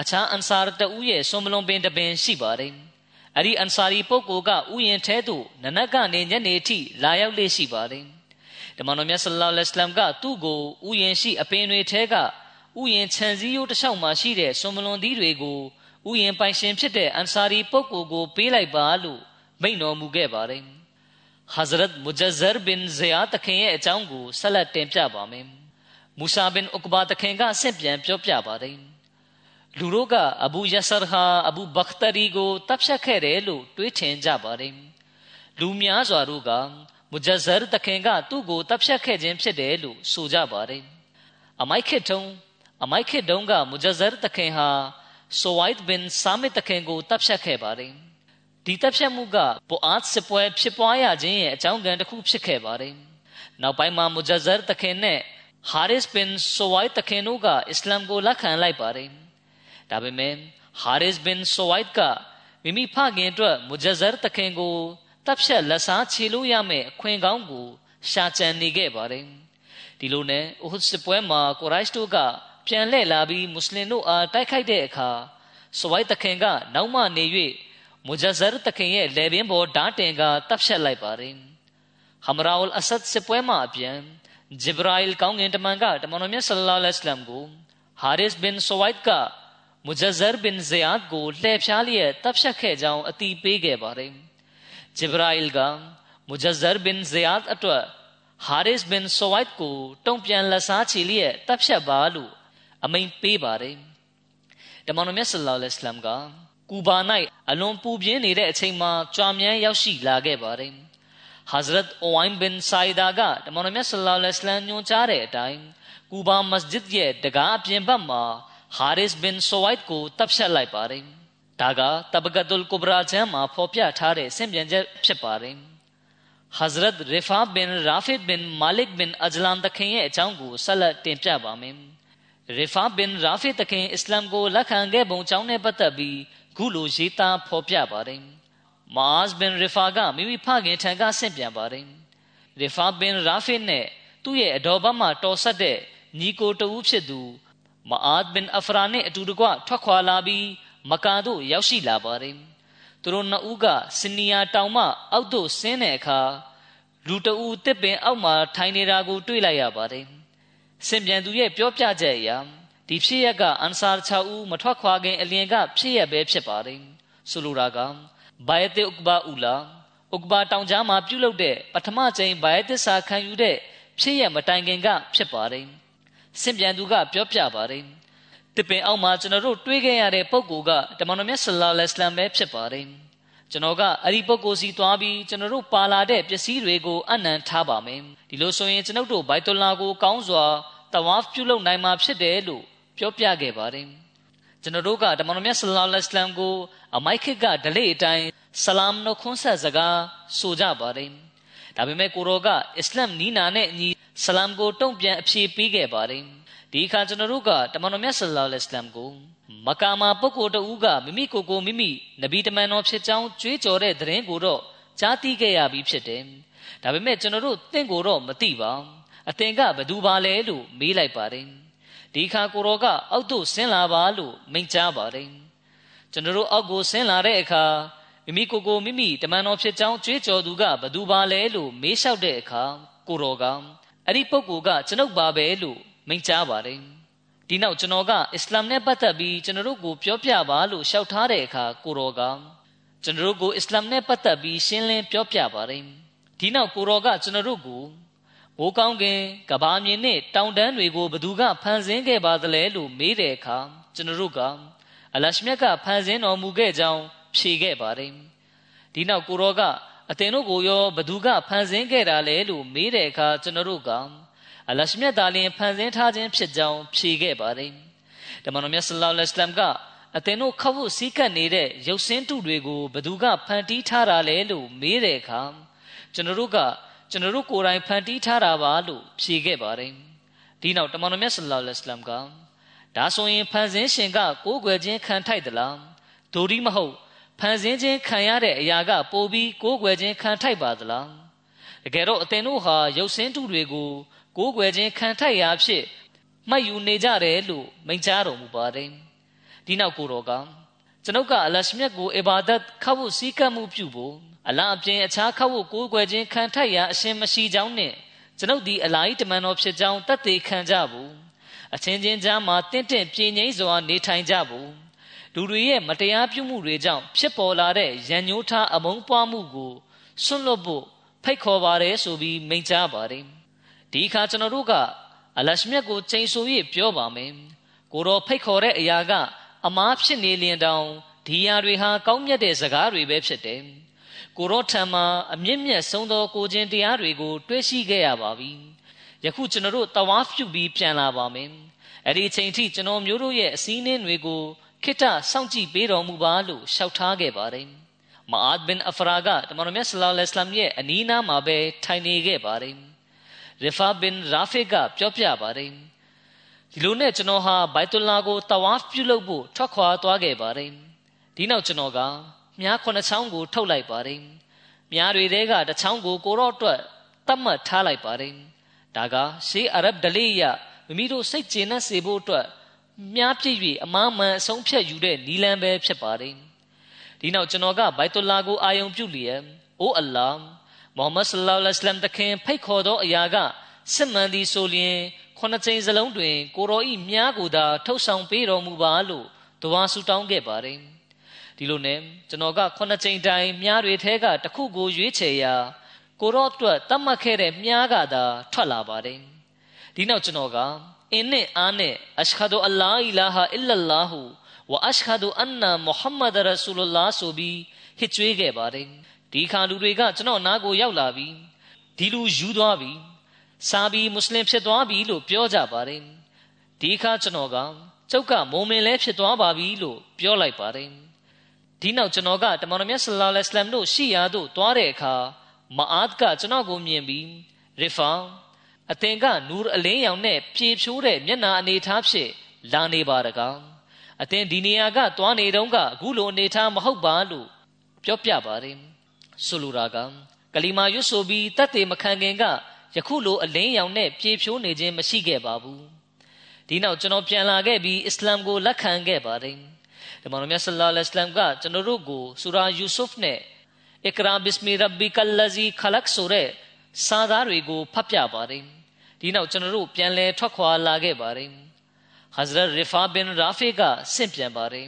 အခြားအန်ဆာရတဦးရဲ့ဆွန်မလွန်ပင်တပင်ရှိပါတယ်။အဲ့ဒီအန်ဆာရီပုဂ္ဂိုလ်ကဥယျာဉ်ထဲသို့နနက်ကနေညနေထိလာရောက်လေ့ရှိပါတယ်။ဓမ္မတော်မြတ်ဆလ္လာလဟ်အလัยဟိဝါစလမ်ကသူ့ကိုဥယျာဉ်ရှိအပင်တွေထဲကဥယျာဉ်ခြံစည်းရိုးတစ်လျှောက်မှာရှိတဲ့ဆွန်မလွန်သီးတွေကို ဥယျာဉ်ပိုင်ရှင်ဖြစ်တဲ့အန်ဆာရီပုဂ္ဂိုလ်ကိုပေးလိုက်ပါလို့မိန့်တော်မူခဲ့ပါတယ်။ Hazrat Mujazzar bin Ziyad တခင်ရဲ့အကြောင်းကိုဆက်လက်တင်ပြပါမယ်။မူဆာဘင်ဥကဘာတခင်ကဆင့်ပြန်ပြောပြပါတယ်။လူတို့ကအဘူယဆာဟာအဘူဘခတရီကိုတပ်ဖြတ်ခဲ့တယ်လို့တွေးထင်ကြပါတယ်။လူများစွာတို့ကမူဂျဇာတခင်ကသူ့ကိုတပ်ဖြတ်ခဲ့ခြင်းဖြစ်တယ်လို့ဆိုကြပါတယ်။အမိုက်ခေတုံအမိုက်ခေတုံကမူဂျဇာတခင်ဟာဆိုဝိုက်ဘင်ဆာမစ်တခင်ကိုတပ်ဖြတ်ခဲ့ပါတယ်ဒီတပ်ဖြတ်မှုကပိုအာတ်စပွဲဖြစ်ပွားရခြင်းရဲ့အကြောင်းကံတစ်ခုဖြစ်ခဲ့ပါတယ်နောက်ပိုင်းမှာမူဂျဇာတခင်နဲ့ဟာ ရစ်ဘင်ဆိုဝိုက်တခင်တို့ကအစ္စလာမ်ကိုလက်ခံလိုက်ပါတယ်ဒါပေမဲ့ဟာရစ်ဘင်ဆိုဝိုက်ကမိမိဖခင်အတွက်မူဂျဇာတခင်ကိုတ ပ်ဖြတ်လက်စားချေလို့ရမယ့်အခွင့်ကောင်းကိုရှာကြံနေခဲ့ပါတယ်ဒီလိုနဲ့အူဟ်စပွဲမှာကိုရိုက်တို့ကပြန်လှည့်လာပြီးမွတ်စလင်တို့အားတိုက်ခိုက်တဲ့အခါစဝိုင်းတခင်ကနောက်မှနေ၍မူဂျဇရ်တခင်ရဲ့လေပင်ပေါ်ဓာတင်ကတပ်ဖြတ်လိုက်ပါတယ်ဟမရာအလ်အဆတ်စစ်ပွဲမှာအပြန်ဂျိဘရာအီလ်ကောင်းငင်တမန်ကတမန်တော်မြတ်ဆလ္လာလဟ်အလัยဟိဝါစလမ်ကိုဟာရစ်ဘင်ဆဝိုက်ကမူဂျဇရ်ဘင်ဇီယာဒ်ကိုလှည့်ဖြားလျက်တပ်ဖြတ်ခဲ့ကြောင်းအတိပေးခဲ့ပါတယ်ဂျိဘရာအီလ်ကမူဂျဇရ်ဘင်ဇီယာဒ်အတွက်ဟာရစ်ဘင်ဆဝိုက်ကိုတုံ့ပြန်လက်စားချီလျက်တပ်ဖြတ်ပါလို့ အမိန်ပေးပါတယ်တမန်တော်မြတ်ဆလ္လာလဟ်အလัยဟိဝါစလမ်ကကူဘာ၌အလွန်ပူပြင်းနေတဲ့အချိန်မှာကြွားမြန်းရောက်ရှိလာခဲ့ပါတယ်။ Hazrat Owain bin Saida ကတမန်တော်မြတ်ဆလ္လာလဟ်အလိုင်းညွှန်ကြားတဲ့အတိုင်းကူဘာမစဂျစ်ရဲ့တကားအပြင်ဘက်မှာ Haris bin Suwaid ကိုတပ်ဖြတ်လိုက်ပါတယ်။ဒါကတဘကတ်ုလ်ကုဘရာချမ်းမှာဖော်ပြထားတဲ့ဆင့်ပြန်ချက်ဖြစ်ပါတယ်။ Hazrat Rifa bin Rafid bin Malik bin Ajlan တခင်ရဲ့အကြောင်းကိုဆက်လက်တင်ပြပါမယ်။ Rifa bin Rafid တခင်အစ္စလာမ်ကိုလက်ခံခဲ့ပုံကြောင်းနဲ့ပတ်သက်ပြီးခုလိုရေးသားဖော်ပြပါတယ်။မာဇ်ဘင်ရီဖာကမိမိဖခင်ထံကဆင့်ပြန်ပါတယ်။ရီဖာဘင်ရာဖီနဲ့သူ့ရဲ့အတော်ဘမှတော်ဆက်တဲ့ညီကိုတဦးဖြစ်သူမာအာဒ်ဘင်အဖရာနဲ့အတူတကွထွက်ခွာလာပြီးမကာသို့ရောက်ရှိလာပါတယ်။သူတို့နှစ်ဦးကစနီယာတောင်မှအောက်သို့ဆင်းတဲ့အခါလူတဦးတစ်ပင်အောက်မှာထိုင်နေတာကိုတွေ့လိုက်ရပါတယ်။ စင်ပြန်သူရဲ့ပြောပြချက်အရဒီဖြစ်ရက်ကအန်ဆာ6ဦးမထွက်ခွာခင်အလျင်ကဖြစ်ရက်ပဲဖြစ်ပါတယ်ဆိုလိုတာကဘိုင်တေဥကဘာအူလာဥကဘာတောင်ကြားမှာပြုလုပ်တဲ့ပထမကြိမ်ဘိုင်တစ္ဆာခံယူတဲ့ဖြစ်ရက်မတိုင်ခင်ကဖြစ်ပါတယ်စင်ပြန်သူကပြောပြပါတယ်တပင်အောက်မှာကျွန်တော်တို့တွေးခဲ့ရတဲ့ပုံကိုကတမန်တော်မြတ်ဆလ္လာလဟ်အလัยဟ်ပဲဖြစ်ပါတယ်ကျွန်တော်ကအဲ့ဒီပုဂ္ဂိုလ်စီသွားပြီးကျွန်တော်တို့ပါလာတဲ့ပစ္စည်းတွေကိုအနံထားပါမယ်ဒီလိုဆိုရင်ကျွန်ုပ်တို့ဘိုက်တူလာကိုကောင်းစွာ တဝါဖ်ပြုလုပ်နိုင်မှာဖြစ်တယ်လို့ပြောပြခဲ့ပါတယ်ကျွန်တော်တို့ကတမန်တော်မြတ်ဆလ္လာလဟ်အလိုင်းကိုအမိုက်ခစ်ကဒလေအတိုင်းဆလမ်နှုတ်ခွန်းဆက်စကားဆိုကြပါတယ်ဒါပေမဲ့ကိုရောကအစ္စလမ်နီးနာနဲ့အညီဆလမ်ကိုတုံ့ပြန်အဖြေပေးခဲ့ပါတယ်ဒီအခါကျွန်တော်တို့ကတမန်တော်မြတ်ဆလ္လာလဟ်အလိုင်းကိုမကာမာပုဂ္ဂိုလ်တဦးကမိမိကိုယ်ကိုမိမိနဗီတမန်တော်ဖြစ်ကြောင်းကြွေးကြော်တဲ့သတင်းကိုတော့ကြားသိခဲ့ရပြီးဖြစ်တယ်ဒါပေမဲ့ကျွန်တော်တို့တင့်ကိုတော့မသိပါ အသင်ကဘယ်သူပါလဲလို့မေးလိုက်ပါတယ်ဒီခါကိုရောကအောက်သို့ဆင်းလာပါလို့မိန့်ကြားပါတယ်ကျွန်တော်တို့အောက်ကိုဆင်းလာတဲ့အခါမိမိကိုယ်ကိုမိမိတမန်တော်ဖြစ်ကြောင်းကြွေးကြော်သူကဘသူပါလဲလို့မေးလျှောက်တဲ့အခါကိုရောကအဲ့ဒီပုဂ္ဂိုလ်ကကျွန်ုပ်ပါပဲလို့မိန့်ကြားပါတယ်ဒီနောက်ကျွန်တော်ကအစ္စလာမ်နဲ့ပတ်သက်ပြီးကျွန်တော်တို့ကိုပြောပြပါလို့လျှောက်ထားတဲ့အခါကိုရောကကျွန်တော်တို့ကိုအစ္စလာမ်နဲ့ပတ်သက်ပြီးရှင်းလင်းပြောပြပါတယ်ဒီနောက်ကိုရောကကျွန်တော်တို့ကို မိုးကောင်းကင်ကဘာမြေနဲ့တောင်တန်းတွေကိုဘသူကဖန်ဆင်းခဲ့ပါသလဲလို့မေးတဲ့အခါကျွန်တော်တို့ကအလရှမြတ်ကဖန်ဆင်းတော်မူခဲ့ကြောင်းဖြေခဲ့ပါတယ်ဒီနောက်ကိုရောကအသင်တို့ကိုရောဘသူကဖန်ဆင်းခဲ့တာလဲလို့မေးတဲ့အခါကျွန်တော်တို့ကအလရှမြတ်သားလင်ဖန်ဆင်းထားခြင်းဖြစ်ကြောင်းဖြေခဲ့ပါတယ်တမန်တော်မြတ်ဆလ္လာလဟ်အလัยဟ်ကအသင်တို့ခဝတ်စည်းကပ်နေတဲ့ရုပ်စင်းတုတွေကိုဘသူကဖန်တီးထားတာလဲလို့မေးတဲ့အခါကျွန်တော်တို့က ကျွန်တော်တို့ကိုယ်တိုင်ဖန်တီးထားတာပါလို့ဖြေခဲ့ပါတယ်ဒီနောက်တမန်တော်မြတ်ဆလ္လာလဟ်အလัยဟ်ကဒါဆိုရင်ဖန်ဆင်းရှင်ကကိုးကွယ်ခြင်းခံထိုက်သလားဒိုဒီမဟုတ်ဖန်ဆင်းခြင်းခံရတဲ့အရာကပိုပြီးကိုးကွယ်ခြင်းခံထိုက်ပါသလားတကယ်တော့အသင်တို့ဟာရုပ်ဆင်းတုတွေကိုကိုးကွယ်ခြင်းခံထိုက်ရာဖြစ်မှတ်ယူနေကြတယ်လို့မိန့်ကြားတော်မူပါတယ်ဒီနောက်ကိုတော်က ကျွန်ုပ်ကအလရှမြတ်ကိုအဘာဒတ်ခဝုစည်းကပ်မှုပြုဖို့အလားအပြင်အခြားခဝုကိုးကွယ်ခြင်းခံထိုက်ရာအရှင်မရှိကြောင်းနဲ့ကျွန်ုပ်ဒီအလာဟီတမန်တော်ဖြစ်ကြောင်းတတ်သိခံကြဘူးအချင်းချင်းကြားမှာတင့်တင့်ပြင်းငိမ့်စွာနေထိုင်ကြဘူးလူတွေရဲ့မတရားပြုမှုတွေကြောင့်ဖြစ်ပေါ်လာတဲ့ရန်ညှိုးထားအမုန်းပွားမှုကိုဆွန့်လွတ်ဖို့ဖိတ်ခေါ်ပါတယ်ဆိုပြီးမိန့်ကြားပါတယ်ဒီအခါကျွန်တော်တို့ကအလရှမြတ်ကိုချိန်ဆ၍ပြောပါမယ်ကိုတော်ဖိတ်ခေါ်တဲ့အရာက အမားဖြစ်နေလျင်တောင်ဒီယာတွေဟာကောင်းမြတ်တဲ့စကားတွေပဲဖြစ်တယ်ကိုရောထံမှာအမြင့်မြတ်ဆုံးသောကိုခြင်းတရားတွေကိုတွေ့ရှိခဲ့ရပါပြီယခုကျွန်တော်တို့တဝါပြုပြီးပြန်လာပါမယ်အဲ့ဒီအချိန်ထိကျွန်တော်မျိုးတို့ရဲ့အစည်းအဝေးတွေကိုခိတ္တစောင့်ကြည့်ပေးတော်မူပါလို့ရှောက်ထားခဲ့ပါတယ်မာအာဒ်ဘင်အဖရာကတမန်တော်မြတ်ဆလောလ္လဟ်အလိုင်းရဲ့အနီးနားမှာပဲထိုင်နေခဲ့ပါတယ်ရီဖာဘင်ရာဖီကပြောပြပါတယ် ဒီလိုနဲ့ကျွန်တော်ဟာဘိုက်တူလာကိုတဝါပြုလုပ်ဖို့ထွက်ခွာသွားခဲ့ပါတယ်ဒီနောက်ကျွန်တော်ကမြားခုနှစ်ချောင်းကိုထုတ်လိုက်ပါတယ်မြားတွေတဲကတစ်ချောင်းကိုကိုရော့အတွက်တတ်မှတ်ထားလိုက်ပါတယ်ဒါကရှေးအာရဗ်ဒလေးရမိမိတို့စိတ်ကျေနပ်စေဖို့အတွက်မြားပြည့်၍အမားမှန်အဆုံးဖြတ်ယူတဲ့နီလန်ပဲဖြစ်ပါတယ်ဒဒီနောက်ကျွန်တော်ကဘိုက်တူလာကိုအာယုံပြုလျက်အိုအလ္လာမုဟမ္မဒ်ဆလ္လာလဟ်အလัยဟိဝါစလမ်တခင်ဖိတ်ခေါ်သောအရာကစစ်မှန်သည်ဆိုလျင် ခုနှစ်ကြိမ်စလုံးတွင် ကိုရောဤမြားကိုသာထုတ်ဆောင်ပေးတော်မူပါလို့တဝါဆူတောင်းခဲ့ပါတယ်ဒီလိုနဲ့ကျွန်တော်ကခုနှစ်ကြိမ်တိုင်မြားတွေထဲကတစ်ခုကိုရွေးချယ်ရာကိုရော့အတွက်တတ်မှတ်ခဲ့တဲ့မြားကသာထွက်လာပါတယ်ဒီနောက်ကျွန်တော်ကအင်းနဲ့အားနဲ့အရှဟဒူအလ္လာဟ်အီလာဟာအီလလာဟူဝအရှဟဒူအန်နာမုဟမ္မဒ်ရဆူလလာဆိုပြီးဟစ်ကြွေးခဲ့ပါတယ်ဒီခါလူတွေကကျွန်တော်နားကိုရောက်လာပြီးဒီလူယူသွားပြီး စာပြီးမွတ်စလင်ဖြစ်သွားပြီလို့ပြောကြပါတယ်ဒီခါကျွန်တော်ကကျုပ်ကမုံမင်လဲဖြစ်သွားပါပြီလို့ပြောလိုက်ပါတယ်ဒီနောက်ကျွန်တော်ကတမန်တော်မြတ်ဆလ္လာလဟ်အလိုင်းတို့ရှိရာသို့သွားတဲ့အခါမအာဒ်ကကျွန်တော်ကိုမြင်ပြီးရီဖာအသင်ကနူရ်အလင်းရောင်နဲ့ပြေဖြိုးတဲ့မျက်နာအနေထားဖြင့်လာနေပါတကားအသင်ဒီနေရာကသွားနေတုန်းကအခုလိုအနေထားမဟုတ်ပါလို့ပြောပြပါတယ်ဆိုလိုတာကကလီမာရွတ်ဆိုပြီးတတ်သေးမခံခင်က ယခုလိုအလင်းရောင်နဲ့ပြေဖြိုးနေခြင်းမရှိခဲ့ပါဘူးဒီနောက်ကျွန်တော်ပြန်လာခဲ့ပြီးအစ္စလာမ်ကိုလက်ခံခဲ့ပါတယ်ဒီမှာမြတ်ဆလ္လာလဟ်အလัยဟိဝါစလမ်ကကျွန်တော်တို့ကိုဆူရာယူဆုဖ်နဲ့အကရာဘစ်မီရဘီကလဇီခလတ်ဆိုတဲ့စာသားတွေကိုဖတ်ပြပါတယ်ဒီနောက်ကျွန်တော်တို့ပြန်လဲထွက်ခွာလာခဲ့ပါတယ်ဟဇရတ်ရီဖာဘင်ရာဖီကဆင့်ပြန်ပါတယ်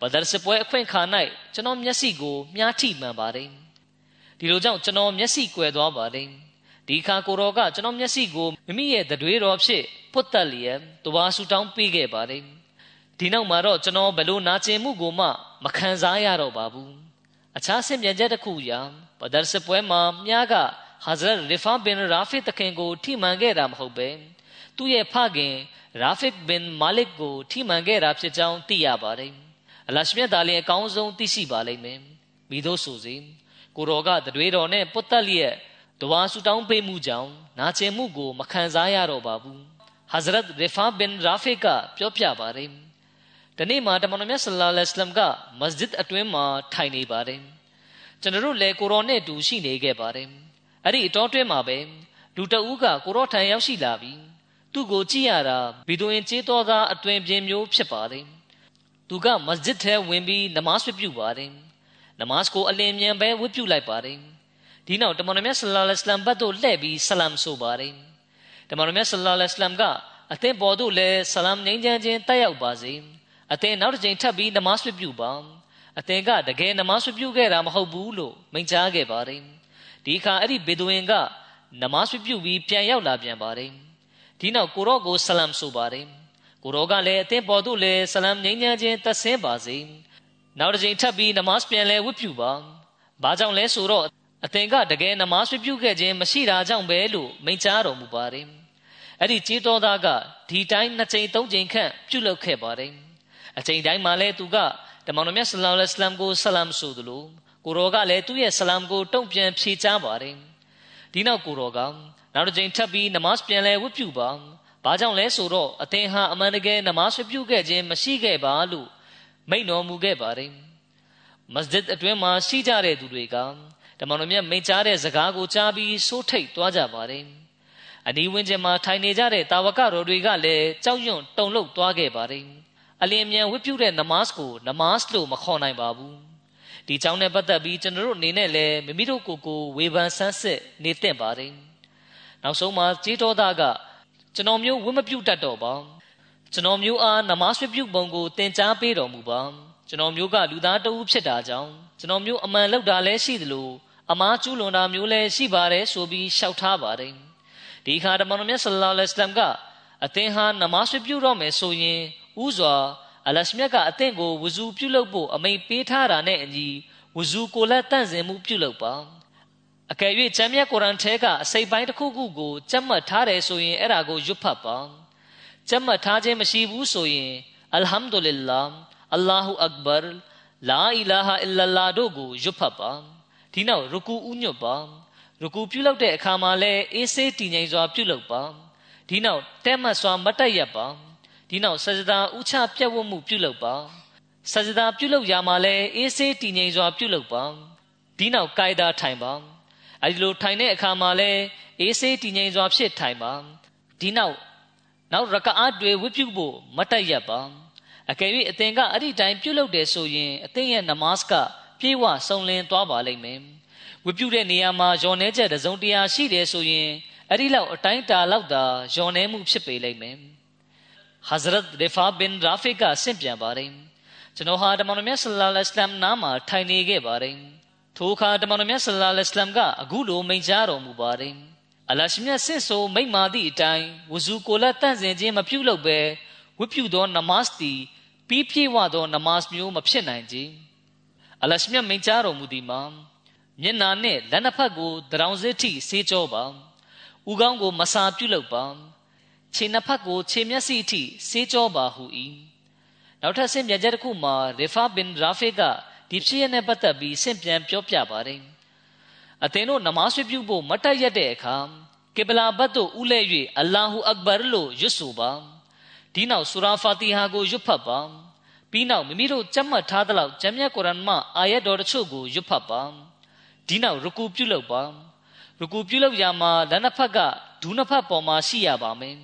ဘဒရ်စပွဲအခွင့်ခါ၌ကျွန်တော်မျက်စိကိုမြားထိမှန်ပါတယ်ဒီလိုကြောင့်ကျွန်တော်မျက်စိကွယ်သွားပါတယ် ဒီခါကိုရောကကျွန်တော်မျက်စိကိုမိမိရဲ့တတွေးတော်ဖြစ်ပုတ်တက်လျက်တဝါဆူတောင်းပေးခဲ့ပါတယ်ဒီနောက်မှာတော့ကျွန်တော်ဘလို့နာကျင်မှုကိုမှမခံစားရတော့ပါဘူးအခြားဆင့်ပြန်ချက်တစ်ခုရာဘဒရ်စပွဲမှာမြားကဟာဇရတ်ရီဖာဘင်ရာဖီတခင်ကိုထိမှန်ခဲ့တာမဟုတ်ပဲသူ့ရဲ့ဖခင်ရာဖစ်ဘင်မာလစ်ကိုထိမှန်ခဲ့တာဖြစ်ကြောင်းသိရပါတယ်အလရှမြတ်သားလည်းအကောင်းဆုံးသိရှိပါလိမ့်မယ်မိတို့ဆိုစီကိုတော်ကတတွေတော်နဲ့ပုတ်တက်လျက် တဝါဆူတောင်းပေးမှုကြောင့်နာကျင်မှုကိုမခံစားရတော့ပါဘူးဟဇရတ်ရီဖာဘင်ရာဖီကပြောပြပါတယ်ဒီနေ့မှာတမန်တော်မြတ်ဆလ္လာလဟ်အလัยဟိဝါစလမ်ကမစဂျစ်အတွင်းမှာထိုင်နေပါတယ်ကျွန်တော်တို့လည်းကိုရောနဲ့တူရှိနေခဲ့ပါတယ်အဲ့ဒီအတော်တွင်းမှာပဲလူတအူးကကိုရောထံရောက်ရှိလာပြီးသူ့ကိုကြည့်ရတာဘီဒိုရင်ကျေးတော်သားအတွင်ပြင်းမျိုးဖြစ်ပါတယ်သူကမစဂျစ်ထဲဝင်ပြီးနမတ်ဝတ်ပြုပါတယ်နမတ်ကိုအလင်းမြန်ပဲဝတ်ပြုလိုက်ပါတယ် ဒီနောက်တမန်တော်မြတ်ဆလ္လာလဟ်အလัยဟ်ဘတ်တို့လှည့်ပြီးဆလမ်ဆိုပါတယ်တမန်တော်မြတ်ဆလ္လာလဟ်အလัยဟ်ကအသင်ပေါ်တို့လည်းဆလမ်ငြိမ်းချမ်းခြင်းတက်ရောက်ပါစေအသင်နောက်တစ်ကြိမ်ထပ်ပြီးနမတ်ဝတ်ပြုပါအသင်ကတကယ်နမတ်ဝတ်ပြုခဲ့တာမဟုတ်ဘူးလို့မိန့်ကြားခဲ့ပါတယ်ဒီအခါအဲ့ဒီဘေဒွင်ကနမတ်ပြုပြီးပြန်ရောက်လာပြန်ပါတယ်ဒီနောက်ကိုရော့ကိုဆလမ်ဆိုပါတယ်ကိုရော့ကလည်းအသင်ပေါ်သို့လည်းဆလမ်ငြိမ်းချမ်းခြင်းသက်ဆင်းပါစေနောက်တစ်ချိန်ထပ်ပြီးနမတ်ပြန်လဲဝတ်ပြုပါဘာကြောင့်လဲဆိုတော့ အသင်ကတကယ်နမတ်ပြုခဲ့ခြင်းမရှိတာကြောင့်ပဲလို့မိန့်ကြားတော်မူပါတယ်အဲ့ဒီကြေးတော်သားကဒီတိုင်းနှစ်ချိန်သုံးချိန်ခန့်ပြုလုပ်ခဲ့ပါတယ်အချိန်တိုင်းမှာလဲသူကတမန်တော်မြတ်ဆလ္လာလဟ်အလัยဟိဝါစလမ်ကိုဆလမ်ဆိုသလိုကိုရောကလည်းသူ့ရဲ့ဆလမ်ကိုတုံ့ပြန်ဖြေချပါတယ်ဒီနောက်ကိုရောကနောက်တစ်ကြိမ်ထပ်ပြီးနမတ်ပြန်လဲဝတ်ပြုပါဘာကြောင့်လဲဆိုတော့အသင်ဟာအမှန်တကယ်နမတ်ပြုခဲ့ခြင်းမရှိခဲ့ပါလို့မိန့်တော်မူခဲ့ပါတယ်မစဂျစ်အတွင်းမှာရှိကြတဲ့သူတွေက တမန်တော်မြတ်မိန့်ကြားတဲ့စကားကိုကြားပြီးစိုးထိတ်သွားကြပါတယ်အနီးဝန်းကျင်မှာထိုင်နေကြတဲ့တာဝကတော်တွေကလည်းကြောက်ရွံ့တုန်လှုပ်သွားခဲ့ပါတယ်အလင်းမြန်ဝတ်ပြုတဲ့နမတ်ကိုနမတ်လို့မခေါ်နိုင်ပါဘူးဒီကြောင်းနဲ့ပတ်သက်ပြီးကျွန်တော်တို့အနေနဲ့လည်းမိမိတို့ကိုယ်ကိုဝေဖန်ဆန်းစစ်နေသင့်ပါတယ်နောက်ဆုံးမှာကြေးတော်သားကကျွန်တော်မျိုးဝတ်မပြုတ်တတ်တော့ပါကျွန်တော်မျိုးအားနမတ်ပြုတ်ပုံကိုသင်ကြားပေးတော်မူပါ ကျွန်တော်မျိုးကလူသားတဦးဖြစ်တာကြောင့်ကျွန်တော်မျိုးအမှန်လောက်တာလည်းရှိသလိုအမားကျူးလွန်တာမျိုးလည်းရှိပါတယ်ဆိုပြီးရှောက်ထားပါတယ်ဒီခါတမန်တော်မြတ်ဆလ္လာလဟ်အလိုင်းမ်ကအသင်ဟာနမတ်ပြုတ်တော့မယ်ဆိုရင်ဥစွာအလရှမြတ်ကအသင်ကိုဝဇူပြုလုပ်ဖို့အမိန်ပေးထားတာနဲ့အညီဝဇူကိုလက်တန့်စင်မှုပြုလုပ်ပါအကယ်၍ကျမ်းမြတ်ကုရ်အာန်ထဲကအစိပ်ပိုင်းတစ်ခုခုကိုကြက်မှတ်ထားတယ်ဆိုရင်အဲ့ဒါကိုရွတ်ဖတ်ပါကြက်မှတ်ထားခြင်းမရှိဘူးဆိုရင်အလ်ဟမ်ဒူလ illah အလ္လာဟူအက်ဘာလာအီလာဟာအီလလာတို့ကိုရွတ်ဖတ်ပါဒီနောက်ရကူဥညွတ်ပါရကူပြုလုပ်တဲ့အခါမှာလည်းအေးဆေးတည်ငြိမ်စွာပြုလုပ်ပါဒီနောက်တဲမှတ်စွာမတ်တက်ရပါဒီနောက်ဆဂျဒါဥချပြတ်ဝတ်မှုပြုလုပ်ပါဆဂျဒါပြုလုပ်ရမှာလဲအေးဆေးတည်ငြိမ်စွာပြုလုပ်ပါဒီနောက်ကာယတာထိုင်ပါအဲဒီလိုထိုင်တဲ့အခါမှာလဲအေးဆေးတည်ငြိမ်စွာဖြစ်ထိုင်ပါဒီနောက်နောက်ရကအားတွေဝတ်ပြုဖို့မတက်ရပါ အကယ်၍အသင်ကအဲ့ဒီတိုင်းပြုလုပ်တယ်ဆိုရင်အသင်ရဲ့နမတ်ကပြေးဝစုံလင်သွားပါလိမ့်မယ်ဝတ်ပြုတဲ့နေရာမှာယွန်နေချက်တစုံတရာရှိတယ်ဆိုရင်အဲ့ဒီလောက်အတိုင်းတာလောက်သာယွန်နေမှုဖြစ်ပေလိမ့်မယ် Hazrat Rifa bin Rafiq ကဆင့်ပြန်ပါတယ်ကျွန်တော်ဟာတမန်တော်မြတ်ဆလ္လာလဟ်အလัยဟ်နားမှာထိုင်နေခဲ့ပါတယ်ထိုအခါတမန်တော်မြတ်ဆလ္လာလဟ်အလัยဟ်ကအခုလိုမိန့်ကြားတော်မူပါတယ်အလရှမြတ်ဆင့်ဆိုမိန့်မာသည့်အတိုင်းဝဇူကိုလက်တန့်စင်ခြင်းမပြုလုပ်ဘဲဝတ်ပြုသောနမတ်တီ ပြီးပြည့်ဝသောနမတ်မျိုးမဖြစ်နိုင်ကြအလရှမြတ်မိန့်ကြားတော်မူသည်မှာမျက်နာနှင့်လက်နှစ်ဖက်ကိုတရောင်စစ်ထိဆေးကြောပါဥကောင်းကိုမစာပြုလုပ်ပါခြေနှစ်ဖက်ကိုခြေမျက်စိအထိဆေးကြောပါဟု၏နောက်ထပ်ဆင့်ပြန်ချက်တစ်ခုမှာရီဖာဘင်ရာဖေကဒီဖြစ်ရနဲ့ပတ်သက်ပြီးဆင့်ပြန်ပြောပြပါတယ်အသင်တို့နမားဆွပြုဖို့မတက်ရတဲ့အခါကေဘလာဘတ်တို့ဥလဲ၍အလ္လာဟူအက်ဘာလို့ရွတ်ဆိုပါ ဒီနောက်ဆူရာဖာတီဟာကိုရွတ်ဖတ်ပါပြီးနောက်မိမိတို့ကြက်မှတ်ထားသလောက်ဂျမ်မြတ်ကုရ်အန်မှာအာယတ်တော်တချို့ကိုရွတ်ဖတ်ပါဒီနောက်ရကူပြုလုပ်ပါရကူပြုလုပ်ရမှာလက်နှစ်ဖက်ကဒူးနှစ်ဖက်ပေါ်မှာရှိရပါမယ်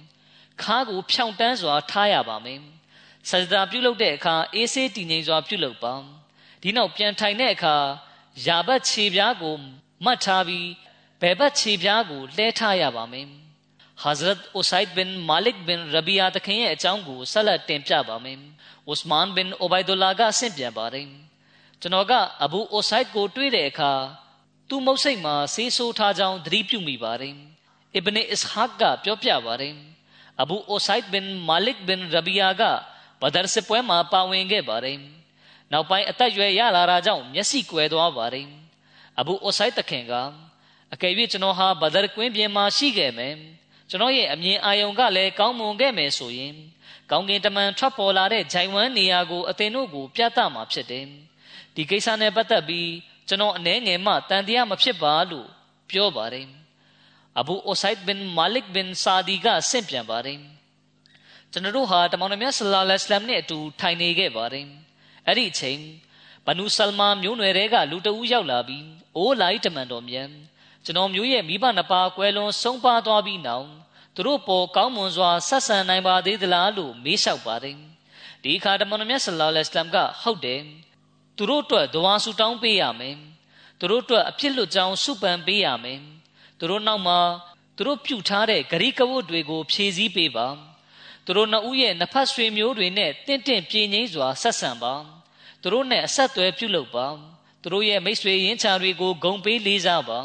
ခါးကိုဖြောင်တန်းစွာထားရပါမယ်ဆဂျဒါပြုလုပ်တဲ့အခါအေးဆေးတည်ငြိမ်စွာပြုလုပ်ပါဒီနောက်ပြန်ထိုင်တဲ့အခါယာဘတ်ခြေပြားကိုမှတ်ထားပြီးဘယ်ဘက်ခြေပြားကိုလှဲထားရပါမယ်။ Hazrat Usaid bin Malik bin Rabia တခင်ရဲ့အကြောင်းကိုဆက်လက်တင်ပြပါမယ်။ Usman bin Ubaidullah ကဆင့်ပြန်ပါတယ်။ကျွန်တော်ကအဘူအိုဆိုင်ကိုတွေးတဲ့အခါသူ့မုတ်စိတ်မှာဆေးဆိုးထားကြောင်းသတိပြုမိပါတယ်။ Ibn Ishaq ကပြော ပြပါတယ်။အဘူအိုဆိုင်ဘင်မာလစ်ဘင်ရဘီယာကဘဒရ်စပွဲမှာပါဝင်ခဲ့ပါတယ်။နောက်ပိုင်းအသက်ရွယ်ရလာတာကြောင့်မျက်စိကွယ်သွားပါတယ်။အဘူအိုဆိုင်တခင်ကအကယ်၍ကျွန်တော်ဟာဘဒရ်ကွင်းပြင်မှာရှိခဲ့မယ်ကျွန်တော်ရဲ့အမြင်အာရုံကလည်းကောင်းမွန်ခဲ့မယ်ဆိုရင်ကောင်းကင်တမန်ထွက်ပေါ်လာတဲ့ဂျိုင်ဝမ်နေရာကိုအသင်တို့ကိုပြသမှာဖြစ်တယ်ဒီကိစ္စနဲ့ပတ်သက်ပြီးကျွန်တော်အနှဲငယ်မှတန်တရားမဖြစ်ပါလို့ပြောပါတယ်အဘူအိုဆိုင်ဘင်မာလစ်ဘင်ဆာဒီကဆင့်ပြန်ပါတယ်ကျွန်တော်တို့ဟာတမန်တော်မြတ်ဆလ္လာလဟ်အလัยဟ်နဲ့အတူထိုင်နေခဲ့ပါတယ်အဲ့ဒီအချိန်ဘနူဆလမာမျိုးနွယ်တွေကလူတဦးရောက်လာပြီးအိုးလိုက်တမန်တော်မြတ် ကျွန်တော်မျိုးရဲ့မိဘနှစ်ပါးကွဲလွန်ဆုံးပါသွားပြီးနောက်သူတို့ပေါ်ကောင်းမွန်စွာဆက်ဆံနိုင်ပါသေးသလားလို့မေးလျှောက်ပါတယ်ဒီအခါတမန်တော်မြတ်ဆလ္လာလဟ်အလัยဟ်ကဟုတ်တယ်သူတို့အတွက်ဒဝါဆူတောင်းပေးရမယ်သူတို့အတွက်အဖြစ်လွတ်ကြောင်းစုပန်ပေးရမယ်သူတို့နောက်မှာသူတို့ပြုထားတဲ့ဂရိကဝတ်တွေကိုဖြည့်ဆည်းပေးပါသူတို့နှစ်ဦးရဲ့နှစ်ဖက်ဆွေမျိုးတွေနဲ့တင့်တင့်ပြင်းငိမ့်စွာဆက်ဆံပါသူတို့နဲ့အဆက်အသွယ်ပြုလုပ်ပါသူတို့ရဲ့မိတ်ဆွေရင်းချာတွေကိုဂုံပေးလေးစားပါ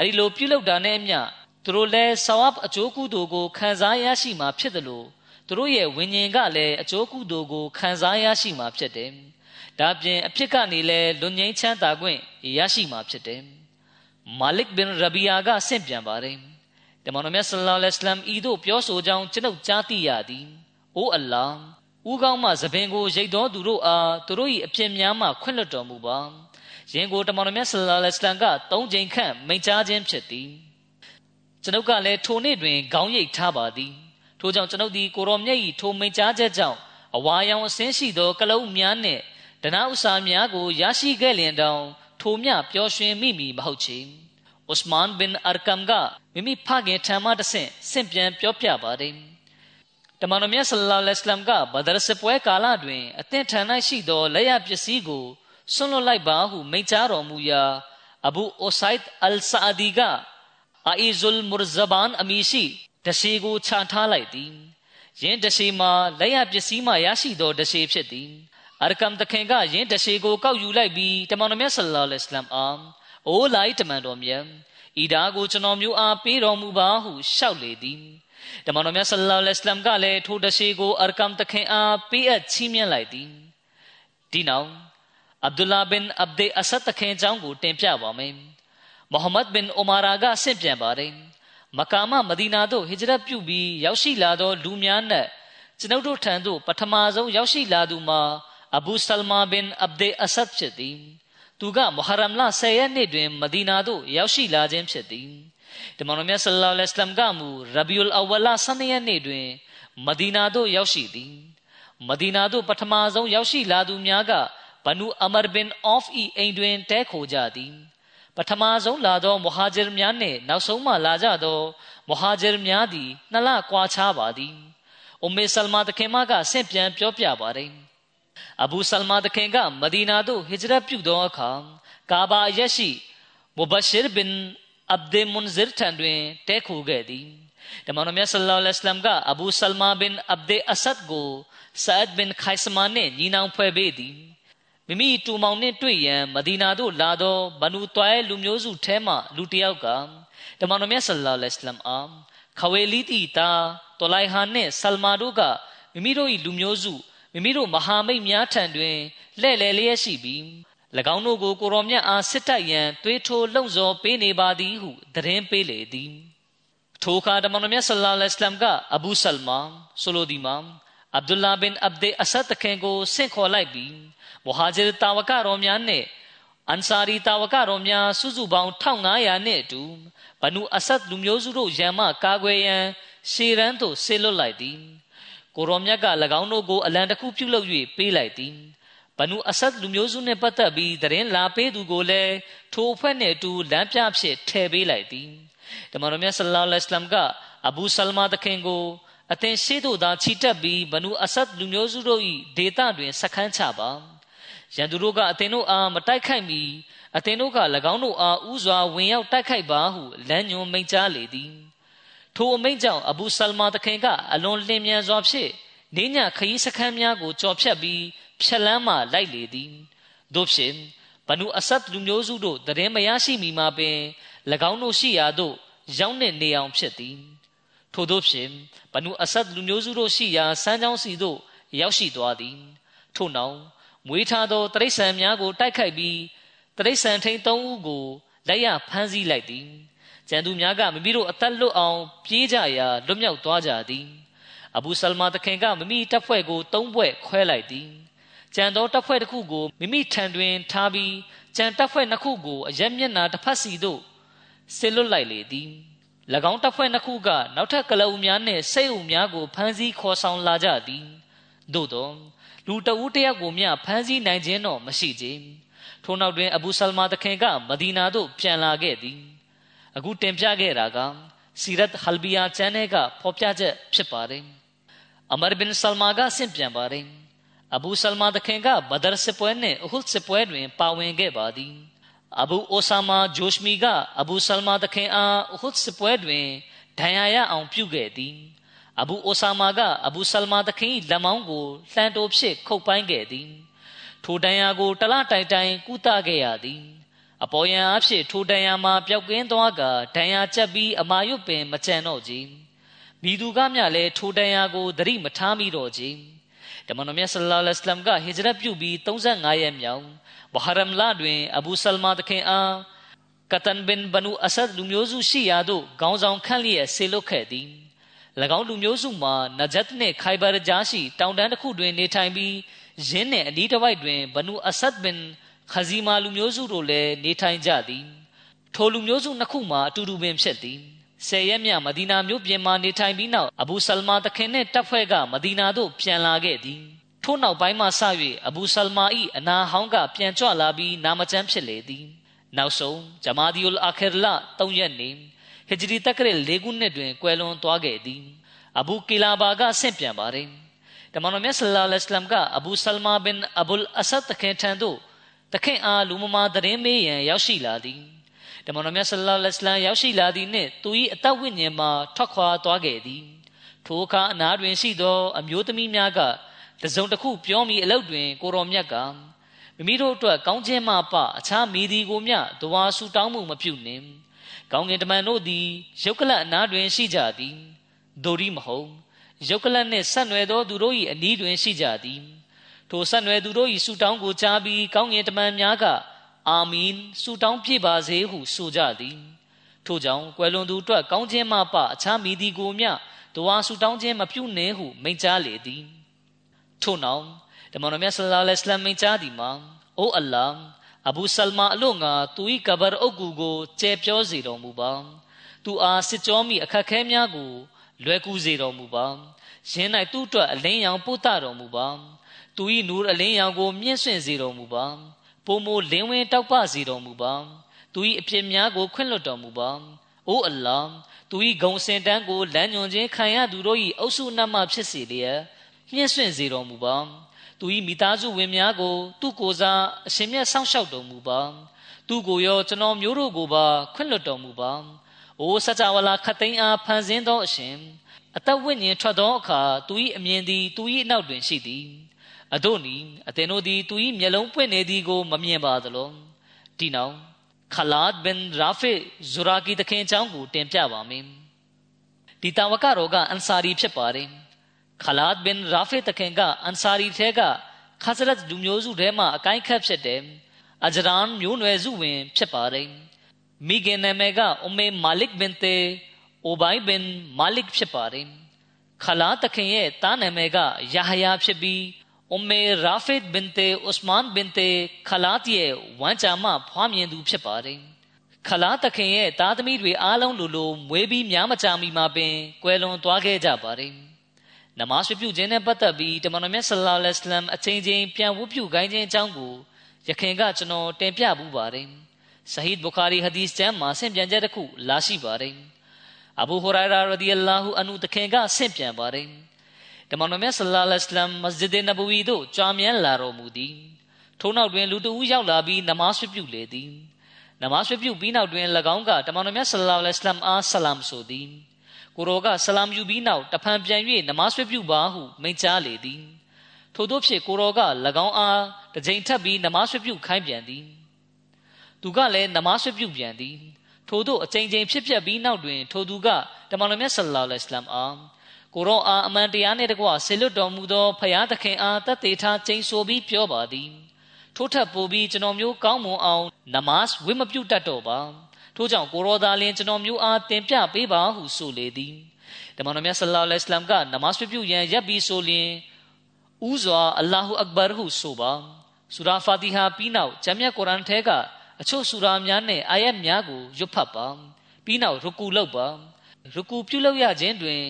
အဲဒီလိုပြုလုပ်တာနဲ့အမျှသူတို့လည်းဆဝပ်အကျိုးကုသိုလ်ကိုခံစားရရှိမှာဖြစ်တယ်လို့သူတို့ရဲ့ဝิญဉ်ကလည်းအကျိုးကုသိုလ်ကိုခံစားရရှိမှာဖြစ်တယ်ဒါပြင်အဖြစ်ကနေလည်းလွန်ငင်းချမ်းသာခွင့်ရရှိမှာဖြစ်တယ်မာလစ်ဘင်ရဘီယာကဆင့်ပြန်ပါတယ်တမန်တော်မြတ်ဆလ္လာလဟ်အလัยဟ်ဤသို့ပြောဆိုကြောင်းကျွန်ုပ်ကြားသိရသည်အိုးအလ္လာဟ်ဥကောင်းမှသပင်ကိုရိတ်တော်သူတို့အားသူတို့၏အပြစ်များမှခွင့်လွှတ်တော်မူပါ ရင်ကိုတမန်တော်မြတ်ဆလ္လာလဟ်အလัยဟ်ကသုံးချိန်ခန့်မိန့်ကြားခြင်းဖြစ်သည်ကျွန်ုပ်ကလည်းထိုနေ့တွင်ခေါင်းရိပ်ထားပါသည်ထို့ကြောင့်ကျွန်ုပ်သည်ကိုရောမြတ်၏ထိုမိန့်ကြားချက်ကြောင့်အဝါရောင်အစင်းရှိသောကလုံးများနှင့်ဒနာဥစာများကိုရရှိခဲ့လျင်တောင်ထိုမြပျော်ရွှင်မိမည်မဟုတ်ချေဥစမန်ဘင်အာကမ်ကမိမိဖခင်ထံမှတဆင့်ဆင့်ပြန်ပြောပြပါတယ်တမန်တော်မြတ်ဆလ္လာလဟ်အလัยဟ်ကဘဒရ်စပွဲကာလတွင်အသင်ထံ၌ရှိသောလက်ရပစ္စည်းကို ဆွန့်လွတ်လိုက်ပါဟုမိန့်ကြားတော်မူရာအဘူအိုဆိုင်ဒ်အယ်ဆာဒီကအာအီဇုလ်မူရဇဘန်အမီရှိတရှိကိုခြာထားလိုက်သည်ယင်းတရှိမှာလက်ရပစ္စည်းမှရရှိသောတရှိဖြစ်သည်အရကမ်တခင်ကယင်းတရှိကိုကောက်ယူလိုက်ပြီးတမန်တော်မြတ်ဆလ္လာလဟ်အလัยဟ်အာအိုလိုက်တမန်တော်မြတ်ဤဒါကိုကျွန်တော်မျိုးအားပေးတော်မူပါဟုလျှောက်လေသည်တမန်တော်မြတ်ဆလ္လာလဟ်အလัยဟ်ကလည်းထိုတရှိကိုအရကမ်တခင်အားပေးအပ်ချီးမြှင့်လိုက်သည်ဒီနောက် အဗ္ဒူလာဘင်အဗ္ဒေအဆတ်တခင်အကြောင်းကိုတင်ပြပါမယ်။မုဟမ္မဒ်ဘင်အိုမာရာကဆင့်ပြန်ပါတယ်။မကာမမဒီနာသို့ဟိဂျရတ်ပြုပြီးရောက်ရှိလာသောလူများနဲ့ကျွန်ုပ်တို့ထံသို့ပထမဆုံးရောက်ရှိလာသူမှာအဘူဆလမာဘင်အဗ္ဒေအဆတ်ဖြစ်သည်။သူကမုဟရမ်လ10ရက်နေ့တွင်မဒီနာသို့ရောက်ရှိလာခြင်းဖြစ်သည်။တမန်တော်မြတ်ဆလ္လာလဟ်အလัยဟ်ကမူရဘီဥလ်အဝလ12ရက်နေ့တွင်မဒီနာသို့ရောက်ရှိသည်။မဒီနာသို့ပထမဆုံးရောက်ရှိလာသူများက ဘနူအမရ်ဘင်အော့ဖ်ဤအိမ်တွင်တဲခိုကြသည်ပထမဆုံးလာသောမူဟာဂျရ်များနှင့်နောက်ဆုံးမှလာကြသောမူဟာဂျရ်များသည်နှစ်လကွာခြားပါသည်အုမေဆလမာတခင်မကဆင့်ပြန်ပြောပြပါသည်အဘူဆလမာတခင်ကမဒီနာသို့ဟစ်ဂျရတ်ပြုသောအခါကာဘာအရက်ရှိမူဘရှ်ဘင်အဗ်ဒေမွန်ဇီရ်ထံတွင်တဲခိုခဲ့သည်တမန်တော်မြတ်ဆလ္လာလဟ်အလัยဟိဝါစလမ်ကအဘူဆလမာဘင်အဗ်ဒေအဆတ်ကိုဆာအဒ်ဘင်ခိုင်စမာနှင့်ညီနောင်ဖွဲ့ပေးသည် မိမိတူမောင်နှင့်တွေ့ရန်မဒီနာသို့လာသောဘနူတွဲလူမျိုးစုထဲမှလူတစ်ယောက်ကတမန်တော်မြတ်ဆလ္လာလဟ်အလัยဟိဝါစလမ်အားခဝေလီတီတာတိုလိုက်ဟာနှင့်ဆလမာတို့ကမိမိတို့၏လူမျိုးစုမိမိတို့မဟာမိတ်များထံတွင်လှဲ့လေလျက်ရှိပြီး၎င်းတို့ကိုကိုရောမြတ်အားစစ်တိုက်ရန်တွေးထိုးလှုံ့ဆော်ပေးနေပါသည်ဟုသတင်းပေးလေသည်ထိုအခါတမန်တော်မြတ်ဆလ္လာလဟ်အလัยဟိဝါစလမ်ကအဘူဆလမာဆိုလိုဒီမာအဗ်ဒူလာဘင်အဗ်ဒေအဆတ်တခင်ကိုဆင့်ခေါ်လိုက်ပြီး မူဟာဂျီတာဝကတော်များနှင့်အန်ဆာရီတာဝကတော်များစုစုပေါင်း1500နှင့်အတူဘနူအဆတ်လူမျိုးစုတို့ရန်မှကာကွယ်ရန်ရှေရန်သို့ဆေလွတ်လိုက်သည်ကိုရောမြတ်က၎င်းတို့ကိုအလံတစ်ခုပြုလုပ်၍ပေးလိုက်သည်ဘနူအဆတ်လူမျိုးစုနှင့်ပတ်သက်ပြီးသတင်းလာပေးသူကိုလည်းထိုအဖွဲ့နှင့်အတူလမ်းပြဖြစ်ထည့်ပေးလိုက်သည်တမန်တော်မြတ်ဆလ္လာလဟ်အလိုင်းမ်ကအဘူဆလမာတခင်ကိုအသင်ရှိသို့သာခြိတက်ပြီးဘနူအဆတ်လူမျိုးစုတို့၏ဒေသတွင်စခန်းချပါ ရန်သူတို့ကအသင်တို့အားမတိုက်ခိုက်မီအသင်တို့က၎င်းတို့အားဥစွာဝင်ရောက်တိုက်ခိုက်ပါဟုလမ်းညွှန်မိန့်ကြားလေသည်ထိုအမိန့်ကြောင့်အဘူဆလမာတခင်ကအလွန်လင်းမြန်စွာဖြင့်နေညခရီးစခန်းများကိုကြော်ဖြတ်ပြီးဖြက်လန်းမှလိုက်လေသည်တို့ဖြင့်ဘနုအဆတ်လူမျိုးစုတို့တရင်မရရှိမီမှာပင်၎င်းတို့ရှိရာသို့ရောက်နေနေအောင်ဖြစ်သည်ထို့သောဖြင့်ဘနုအဆတ်လူမျိုးစုတို့ရှိရာစမ်းချောင်းစီသို့ရောက်ရှိသွားသည်ထို့နောက် မွေးထားသောတရိษံများကိုတိုက်ခိုက်ပြီးတရိษံထိန်၃ဦးကိုလက်ရဖမ်းဆီးလိုက်သည်ကျန်သူများကမိမိတို့အသက်လွတ်အောင်ပြေးကြရာလွတ်မြောက်သွားကြသည်အဘူဆလမာတခင်ကမိမိတပ်ဖွဲ့ကို၃ဘွဲ့ခွဲလိုက်သည်ကြံသောတပ်ဖွဲ့တစ်ခုကိုမိမိထံတွင်ထားပြီးကြံတပ်ဖွဲ့နှစ်ခုကိုအရက်မျက်နှာတစ်ဖက်စီသို့ဆစ်လွတ်လိုက်လေသည်၎င်းတပ်ဖွဲ့နှစ်ခုကနောက်ထပ်ကလအုပ်များနှင့်စိတ်အုပ်များကိုဖမ်းဆီးခေါ်ဆောင်လာကြသည်သို့သော လူတဦးတယောက်ကိုမျှဖမ်းဆီးနိုင်ခြင်းတော့မရှိကြထို့နောက်တွင်အဘူဆလမာတခင်ကမဒီနာသို့ပြန်လာခဲ့သည်အခုတင်ပြခဲ့တာကစီရတ်ဟလ်ဘီယာချန်နယ်ကဖော်ပြချက်ဖြစ်ပါတယ်အမရဘင်ဆလမာကဆင့်ပြန်ပါတယ်အဘူဆလမာတခင်ကဘဒရ်စစ်ပွဲနှင့်အဟုဒ်စစ်ပွဲတွင် ပါဝင်ခဲ့ပါသည်အဘူအိုဆာမာဂျိုရှမီကအဘူဆလမာတခင်အားအဟုဒ်စစ်ပွဲတွင်ဒဏ်ရာရအောင်ပြုခဲ့သည် အဘူအိုဆာမာကအဘူဆလမာတခင်၏လက်မောင်းကိုလှန်တိုးဖြင့်ခုတ်ပိုင်းခဲ့သည်ထိုဒဏ်ရာကိုတလတိုင်တိုင်ကုသခဲ့ရသည်အပေါ်ယံအဖြစ်ထိုဒဏ်ရာမှာပျောက်ကင်းသွားကဒဏ်ရာကျက်ပြီးအမာရွတ်ပင်မကြံတော့ကြီးမိသူကမျှလည်းထိုဒဏ်ရာကိုသတိမထားမိတော့ကြီးတမန်တော်မြတ်ဆလ္လာလဟ်အလัยဟိဝါစလမ်ကဟစ်ဂျရတ်ပြုပြီး35ရက်မြောက်ဘဟရမ်လာတွင်အဘူဆလမာတခင်အားကတန်ဘင်ဘနူအဆဒ်လူမျိုးစုရှိရာသို့ခေါင်းဆောင်ခန့်လျက်ဆေလွတ်ခဲ့သည်၎ င်းလူမျိုးစုမှာနဂျတ်နှင့်ခိုင်ဘာကြားရှိတောင်တန်းတစ်ခုတွင်နေထိုင်ပြီးယင်းနှင့်အနီးတစ်ဝိုက်တွင်ဘနူအဆဒ်ဘင်ခဇီမာလူမျိုးစုတို့လည်းနေထိုင်ကြသည်ထိုလူမျိုးစုနှစ်ခုမှာအတူတူပင်ဖြစ်သည်ဆယ်ရက်မြမဒီနာမြို့ပြင်မှာနေထိုင်ပြီးနောက်အဘူဆလမာတခင်နှင့်တပ်ဖွဲ့ကမဒီနာသို့ပြန်လာခဲ့သည်ထို့နောက်ပိုင်းမှစ၍အဘူဆလမာ၏အနာဟောင်းကပြန်ကြွလာပြီးနာမကျန်းဖြစ်လေသည်နောက်ဆုံးဂျမာဒီဥလ်အာခီရ်လာ၃ရက်နေ ဟဂျရီတက္ကရ၄ခုနှစ်တွင်ကွယ်လွန်သွားခဲ့သည်အဘူကီလာဘာကဆင့်ပြန်ပါတယ်တမန်တော်မြတ်ဆလ္လာလဟ်အလိုင်းမ်ကအဘူဆလမာဘင်အဘူလ်အဆတ်တခင်ထံသို့တခင်အားလူမမာသတင်းမေးရန်ရောက်ရှိလာသည်တမန်တော်မြတ်ဆလ္လာလဟ်အလိုင်းရောက်ရှိလာသည်နှင့်သူ၏အသက်ဝိညာဉ်မှာထွက်ခွာသွားခဲ့သည်ထိုအခါအနားတွင်ရှိသော အမျိုးသမီးများကတစုံတစ်ခုပြောမိအလုတ်တွင် ကိုတော်မြတ်ကမိမိတို့အတွက်ကောင်းခြင်းမှပအခြားမိသည်ကိုမျှတဝါဆူတောင်းမှုမပြုနှင့် ကောင်းကင်တမန်တို့သည်ရုပ်ကလတ်အနားတွင်ရှိကြသည်ဒိုရီမဟုတ်ရုပ်ကလတ်နှင့်ဆက်နွယ်သောသူတို့၏အနီးတွင်ရှိကြသည်ထိုဆက်နွယ်သူတို့၏ဆူတောင်းကိုကြားပြီးကောင်းကင်တမန်များကအာမင်ဆူတောင်းပြပါစေဟုဆိုကြသည်ထို့ကြောင့်ကွယ်လွန်သူအတွက်ကောင်းခြင်းမှပအခြားမိသည်ကိုမျှတဝါဆူတောင်းခြင်းမပြုနှင့်ဟုမိန့်ကြားလေသည်ထို့နောက်တမန်တော်မြတ်ဆလ္လာလဟ်အလัยဟိဝါစလမ်မိန့်ကြားသည်မှာအိုအလ္လာဟ် အဘူဆလမာအလို့ငါသူ၏ကဘာအုပ်ကူကိုကျဲပြောစေတော်မူပါသူအားစစ်ကြောမိအခက်ခဲများကို လွယ်ကူစေတော်မူပါယင်း၌သူ့အတွက်အလင်းရောင်ပို့တတော်မူပါသူ၏နူအလင်းရောင်ကိုမြင့်ဆွင့်စေတော်မူပါပုံမိုလင်းဝင်းတောက်ပစေတော်မူပါသူ၏အပြစ်များကိုခွင့်လွှတ်တော်မူပါအိုအလ္လာသူ၏ဂုံစင်တန်းကိုလမ်းညွန်ခြင်းခံရသူတို့၏အုပ်စုနတ်မှဖြစ်စေလျက်မြင့်ဆွင့်စေတော်မူပါ သူ၏မိသားစုဝင်များကို သူ့ကိုယ်စားအရှင်မြတ်ဆောင်းလျှောက်တော်မူပါသူကိုရောကျွန်တော်မျိုးတို့ကိုပါခွင့်လွှတ်တော်မူပါ။အိုစကြဝဠာခတ်သိမ်းအားဖန်ဆင်းသောအရှင်အသက်ဝိညာဉ်ထွက်သောအခါသူ၏အမြင်သည်သူ၏နောက်တွင်ရှိသည်။အတို့နီအသင်တို့သည်သူ၏မျက်လုံးပွင့်နေသည်ကိုမမြင်ပါသလော။ဒီနောက်ခလာဒ်ဘင်ရာဖီဇူရာကီတခင်အကြောင်းကိုတင်ပြပါမယ်။ဒီတာဝကတော်ကအန်ဆာရီဖြစ်ပါတယ်။ ခလာဒ်ဘင်ရာဖီတခင်ကအန်ဆာရီထဲကခါဇရတ်လူမျိုးစုထဲမှာအကိုင်းခတ်ဖြစ်တယ်။အဂျရန်မျိုးနွယ်စုဝင် ဖြစ်ပါတယ်မိခင်နာမည်ကအုမေမာလစ်ဘင်တေအိုဘိုင်ဘင်မာလစ်ဖြစ်ပါတယ်ခလာတခင်ရဲ့တားနာမည်ကယာဟယာဖြစ်ပြီးအုမေရာဖစ်ဘင်တေဥစမန်ဘင်တေခလာတရဲ့ဝမ်းကြာမှဖွားမြင်သူဖြစ်ပါတယ်ခလာတခင်ရဲ့သားသမီးတွေအားလုံးလိုလိုမွေးပြီးများမကြာမီမှာပင်ကွယ်လွန်သွားခဲ့ကြပါတယ် နမတ်ပြုခြင်းနဲ့ပတ်သက်ပြီးတမန်တော်မြတ်ဆလ္လာလဟ်အလမ်အချိန်ချင်းပြန်ဝတ်ပြုခိုင်းခြင်းအကြောင်းကိုယခင်ကကျွန်တော်တင်ပြပူပါတယ်။ဆဟီဒ်ဘူခါရီဟဒီသ်ကျမ်းမှာဆင့်ပြန်ချက်တစ်ခုလာရှိပါတယ်။အဘူဟူရိုင်ရာရဒီအလာဟူအန်ဟူတခင်ကဆင့်ပြန်ပါတယ်။တမန်တော်မြတ်ဆလ္လာလဟ်အလမ်မစဂျစ်ဒ်နဘဝီသို့ကြွားမြန်းလာတော်မူသည်။ထို့နောက်တွင်လူတဦးရောက်လာပြီးနမတ်ပြုလေသည်။နမတ်ပြုပြီးနောက်တွင်၎င်းကတမန်တော်မြတ်ဆလ္လာလဟ်အလမ်အားဆလမ်ဆိုသည်။ ကိုရောကဆလမ်ယူပြီးနောက်တဖန်ပြန်၍နမတ်ပြုပါဟုမိန့်ကြားလေသည်ထို့သောဖြင့်ကိုရောက၎င်းအားတစ်ကြိမ်ထပ်ပြီးနမဆွပြုခိုင်းပြန်သည်သူကလည်းနမဆွပြုပြန်သည်ထို့သောအကြိမ်ကြိမ်ဖြစ်ပျက်ပြီးနောက်တွင် ထိုသူကတမန်တော်မြတ်ဆလ္လာလဟ်အလိုင်းအားကိုရောအားအမှန်တရားနှင့်တကွဆေလွတ်တော်မူသောဖရာသခင်အားတတ်သေးထားကျိန်ဆိုပြီးပြောပါသည်ထို့ထပ်ပိုပြီးကျွန်တော်မျိုးကောင်းမွန်အောင်နမတ်ဝိမပြုတ်တတ်တော့ပါ ထို့ကြောင့်ကိုရောသားလင်းကျွန်တော်မျိုးအားတင်ပြပေးပါဟုဆိုလေသည်တမန်တော်မြတ်ဆလ္လာလဟ်အလိုင်းကနမတ်ပြုတ်ရန်ရပ်ပြီးဆိုလျင်ဥစွာအလ္လာဟူအက်ဘာဟုဆိုပါဆူရာဖာတီဟာပြီးနောက်ဂျမ်းမြတ်ကုရ်အာန်ထဲကအချို့ဆူရာများနဲ့အာယတ်များကိုရွတ်ဖတ်ပါပြီးနောက်ရကူလုပ်ပါရကူပြုလုပ်ရခြင်းတွင်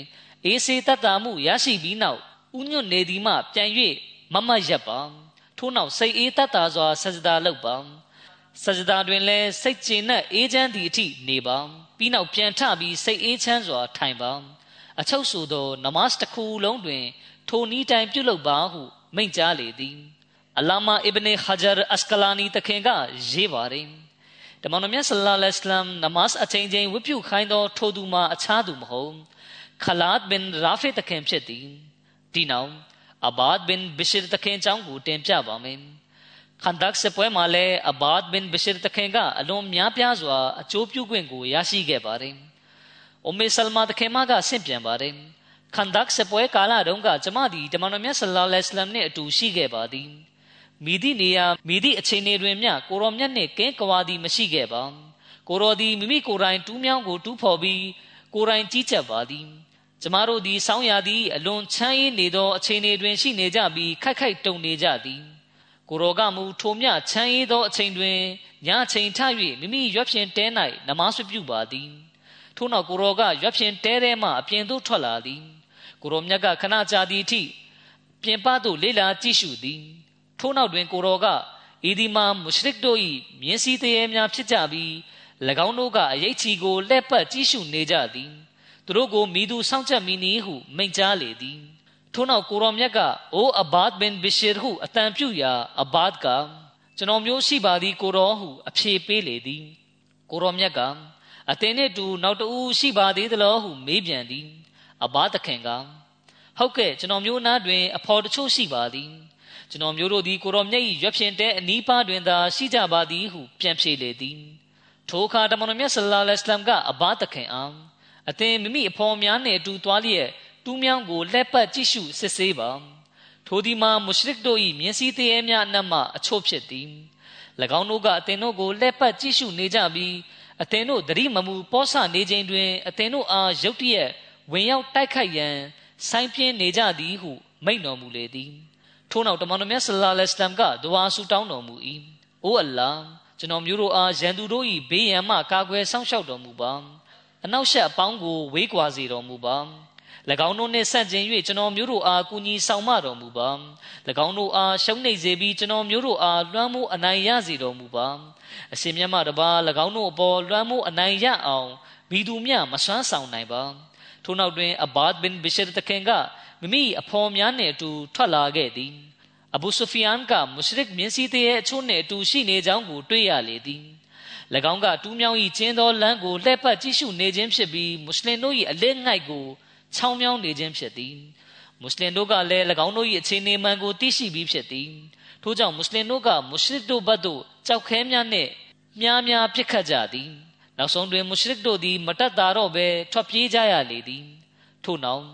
အေးစေတတ်တာမှုရရှိပြီးနောက်ဥညွတ်နေသည်မှပြန်၍မမတ်ရပ်ပါထို့နောက်စိတ်အေးတတ်တာစွာဆဂျဒါလုပ်ပါ ဆဂျဒါတွင်လည်းစိတ်ကျဉ်နဲ့အေးချမ်းသည့်အထိနေပါပြီးနောက်ပြန်ထပြီးစိတ်အေးချမ်းစွာထိုင်ပါအချုပ်ဆိုသော နမတ်တစ်ခုလုံးတွင် ထိုနည်းတိုင်ပြုလုပ်ပါဟုမိန့်ကြားလေသည်အလာမာအစ်ဘ်နဟဂျာအစကလာနီတခင်ကရေးပါတယ်တမန်တော်မြတ်ဆလ္လာလဟ်အလัยဟ်နမတ်အချိန်ချင်းဝတ်ပြုခိုင်းသော ထိုသူမှာအခြားသူမဟုတ်ခလာဒ်ဘင်ရာဖီတခင်ဖြစ်သည်ဒီနောက်အဘာဒ်ဘင်ဘရှရ်တခင်အကြောင်းကိုတင်ပြပါမယ် ခန္ဒက်စပွဲမှာလည်းအဘာဒ်ဘင်ဘရှရ်တခင်ကအလွန်များပြားစွာအကျိုးပြုခွင့်ကိုရရှိခဲ့ပါတယ်။အုမ်မေဆလမာတခင်မကဆင့်ပြန်ပါတယ်။ခန္ဒက်စပွဲကာလတုန်းကကျမသည်တမန်တော်မြတ်ဆလ္လာလဟ်အလัยဟ်နှင့်အတူရှိခဲ့ပါသည်မိသည့်နေရာမိသည့်အချိန်တွင်မျှကိုရောမြတ်နှင့်ကင်းကွာသည်မရှိခဲ့ပါကိုရောသည်မိမိကိုယ်တိုင်တူးမြောင်းကိုတူးဖော်ပြီးကိုယ်တိုင်ကြီးကြပ်ပါသည်ကျမတို့သည်ဆောင်းရာသီအလွန်ချမ်းရည်နေသောအချိန်တွင်ရှိနေကြပြီးခိုက်ခိုက်တုန်နေကြသည် ကိုရောကမူထိုမြချမ်းရည်သောအချိန်တွင်ညအချိန်ထ၍မိမိရွက်ဖြင့်တဲ၌နမဆွပြုပါသည်ထို့နောက်ကိုရောကရွက်ဖြင့်တဲထဲမှအပြင်သို့ထွက်လာသည်ကိုရောမြတ်ကခဏကြာသည့်အထိပြင်ပသို့လေ့လာကြည့်ရှုသည်ထို့နောက်တွင်ကိုရောကဤဒီမာမုရှရစ်တို့၏မြင်းစည်းတရေများဖြစ်ကြပြီး၎င်းတို့ကအရေးချီကိုလက်ပတ်ကြည့်ရှုနေကြသည်သူတို့ကိုမိသူစောင့်ချက်မိနီဟုမိန့်ကြားလေသည် ထို့နောက်ကိုရောမြတ်ကအိုအဘာဒ်ဘင်ဘီရှီရ်ဟုအတန်ပြုရာအဘာဒ်ကကျွန်တော်မျိုးရှိပါသည်ကိုရောဟုအဖြေပေးလေသည်ကိုရောမြတ်ကအသင်နှင့်တူနောက်တဦးရှိပါသေးသလားဟုမေးပြန်သည်အဘာသခင်ကဟုတ်ကဲ့ကျွန်တော်မျိုးနားတွင်အဖော်တချို့ရှိပါသည်ကျွန်တော်မျိုးတို့သည်ကိုရောမြတ်၏ရွက်ဖြင့်တဲ့အနီးပါးတွင်သာရှိကြပါသည်ဟုပြန်ဖြေလေသည်ထိုအခါတမန်တော်မြတ်ဆလ္လာလဟ်အလัยဟ်ကအဘာသခင်အားအသင်မိမိအဖော်များနှင့်အတူသွားလျက် တူးမြောင်းကိုလှက်ပတ်ကြည့်ရှုစစ်ဆေးပါထိုဒီမှာမုရှရစ်တို့၏မြင်းစည်းတရေများအနက်မှအချို့ဖြစ်သည်၎င်းတို့ကအသင်တို့ကိုလှက်ပတ်ကြည့်ရှုနေကြပြီးအသင်တို့သတိမမူပောဆနေခြင်းတွင်အသင်တို့အားရုတ်တရက်ဝင်ရောက်တိုက်ခိုက်ရန်ဆိုင်ပြင်းနေကြသည်ဟုမိန့်တော်မူလေသည်ထို့နောက်တမန်တော်မြတ်ဆလ္လာလဟ်အလัยဟ်ကဒွါဆူတောင်းတော်မူ၏အိုအလ္လာကျွန်တော်မျိုးတို့အားရန်သူတို့၏ဘေးရန်မှကာကွယ်စောင့်ရှောက်တော်မူပါအနောက်ရှက်အပေါင်းကိုဝေးကွာစေတော်မူပါ၎ င်းတို့နှင့်ဆန့်ကျင်၍ကျွန်တော်မျိုးတို့အားကူညီဆောင်မတော်မူပါ၎င်းတို့အားရှုံးနေစေပြီးကျွန်တော်မျိုးတို့အားလွှမ်းမိုးအနိုင်ရစေတော်မူပါအရှင်မြတ်မှတပါ၎င်းတို့အပေါ်လွှမ်းမိုးအနိုင်ရအောင်မိသူမြမဆွမ်းဆောင်နိုင်ပါထို့နောက်တွင်အဘာဒ်ဘင်ဘီရှရ်တခင်ကမိမိအဖော်များနှင့်အတူထွက်လာခဲ့သည်အဘူဆူဖီယန်ကမုရှရစ်မြင်းစည်းရဲ့အချို့နှင့်အတူရှိနေကြောင်းကိုတွေ့ရလေသည်၎င်းကတူးမြောင်း၏ကျင်းသောလမ်းကိုလှည့်ပတ်ကြည့်ရှုနေခြင်းဖြစ်ပြီးမွတ်စလင်တို့၏အလစ်ငိုက်ကို ချောင်းမြောင်းနေခြင်းဖြစ်သည်မွတ်စလင်တို့ကလည်း၎င်းတို့၏အခြေအနေမှန်ကိုသိရှိပြီးဖြစ်သည်ထို့ကြောင့်မွတ်စလင်တို့ကမုရှရစ်တို့ဘက်သို့ကြောက်ခဲများနှင့်မြားများပြစ်ခတ်ကြသည်နောက်ဆုံးတွင်မုရှရစ်တို့သည်မတတ်တာတော့ဘဲထွက်ပြေးကြရလေသည်ထို့နောက်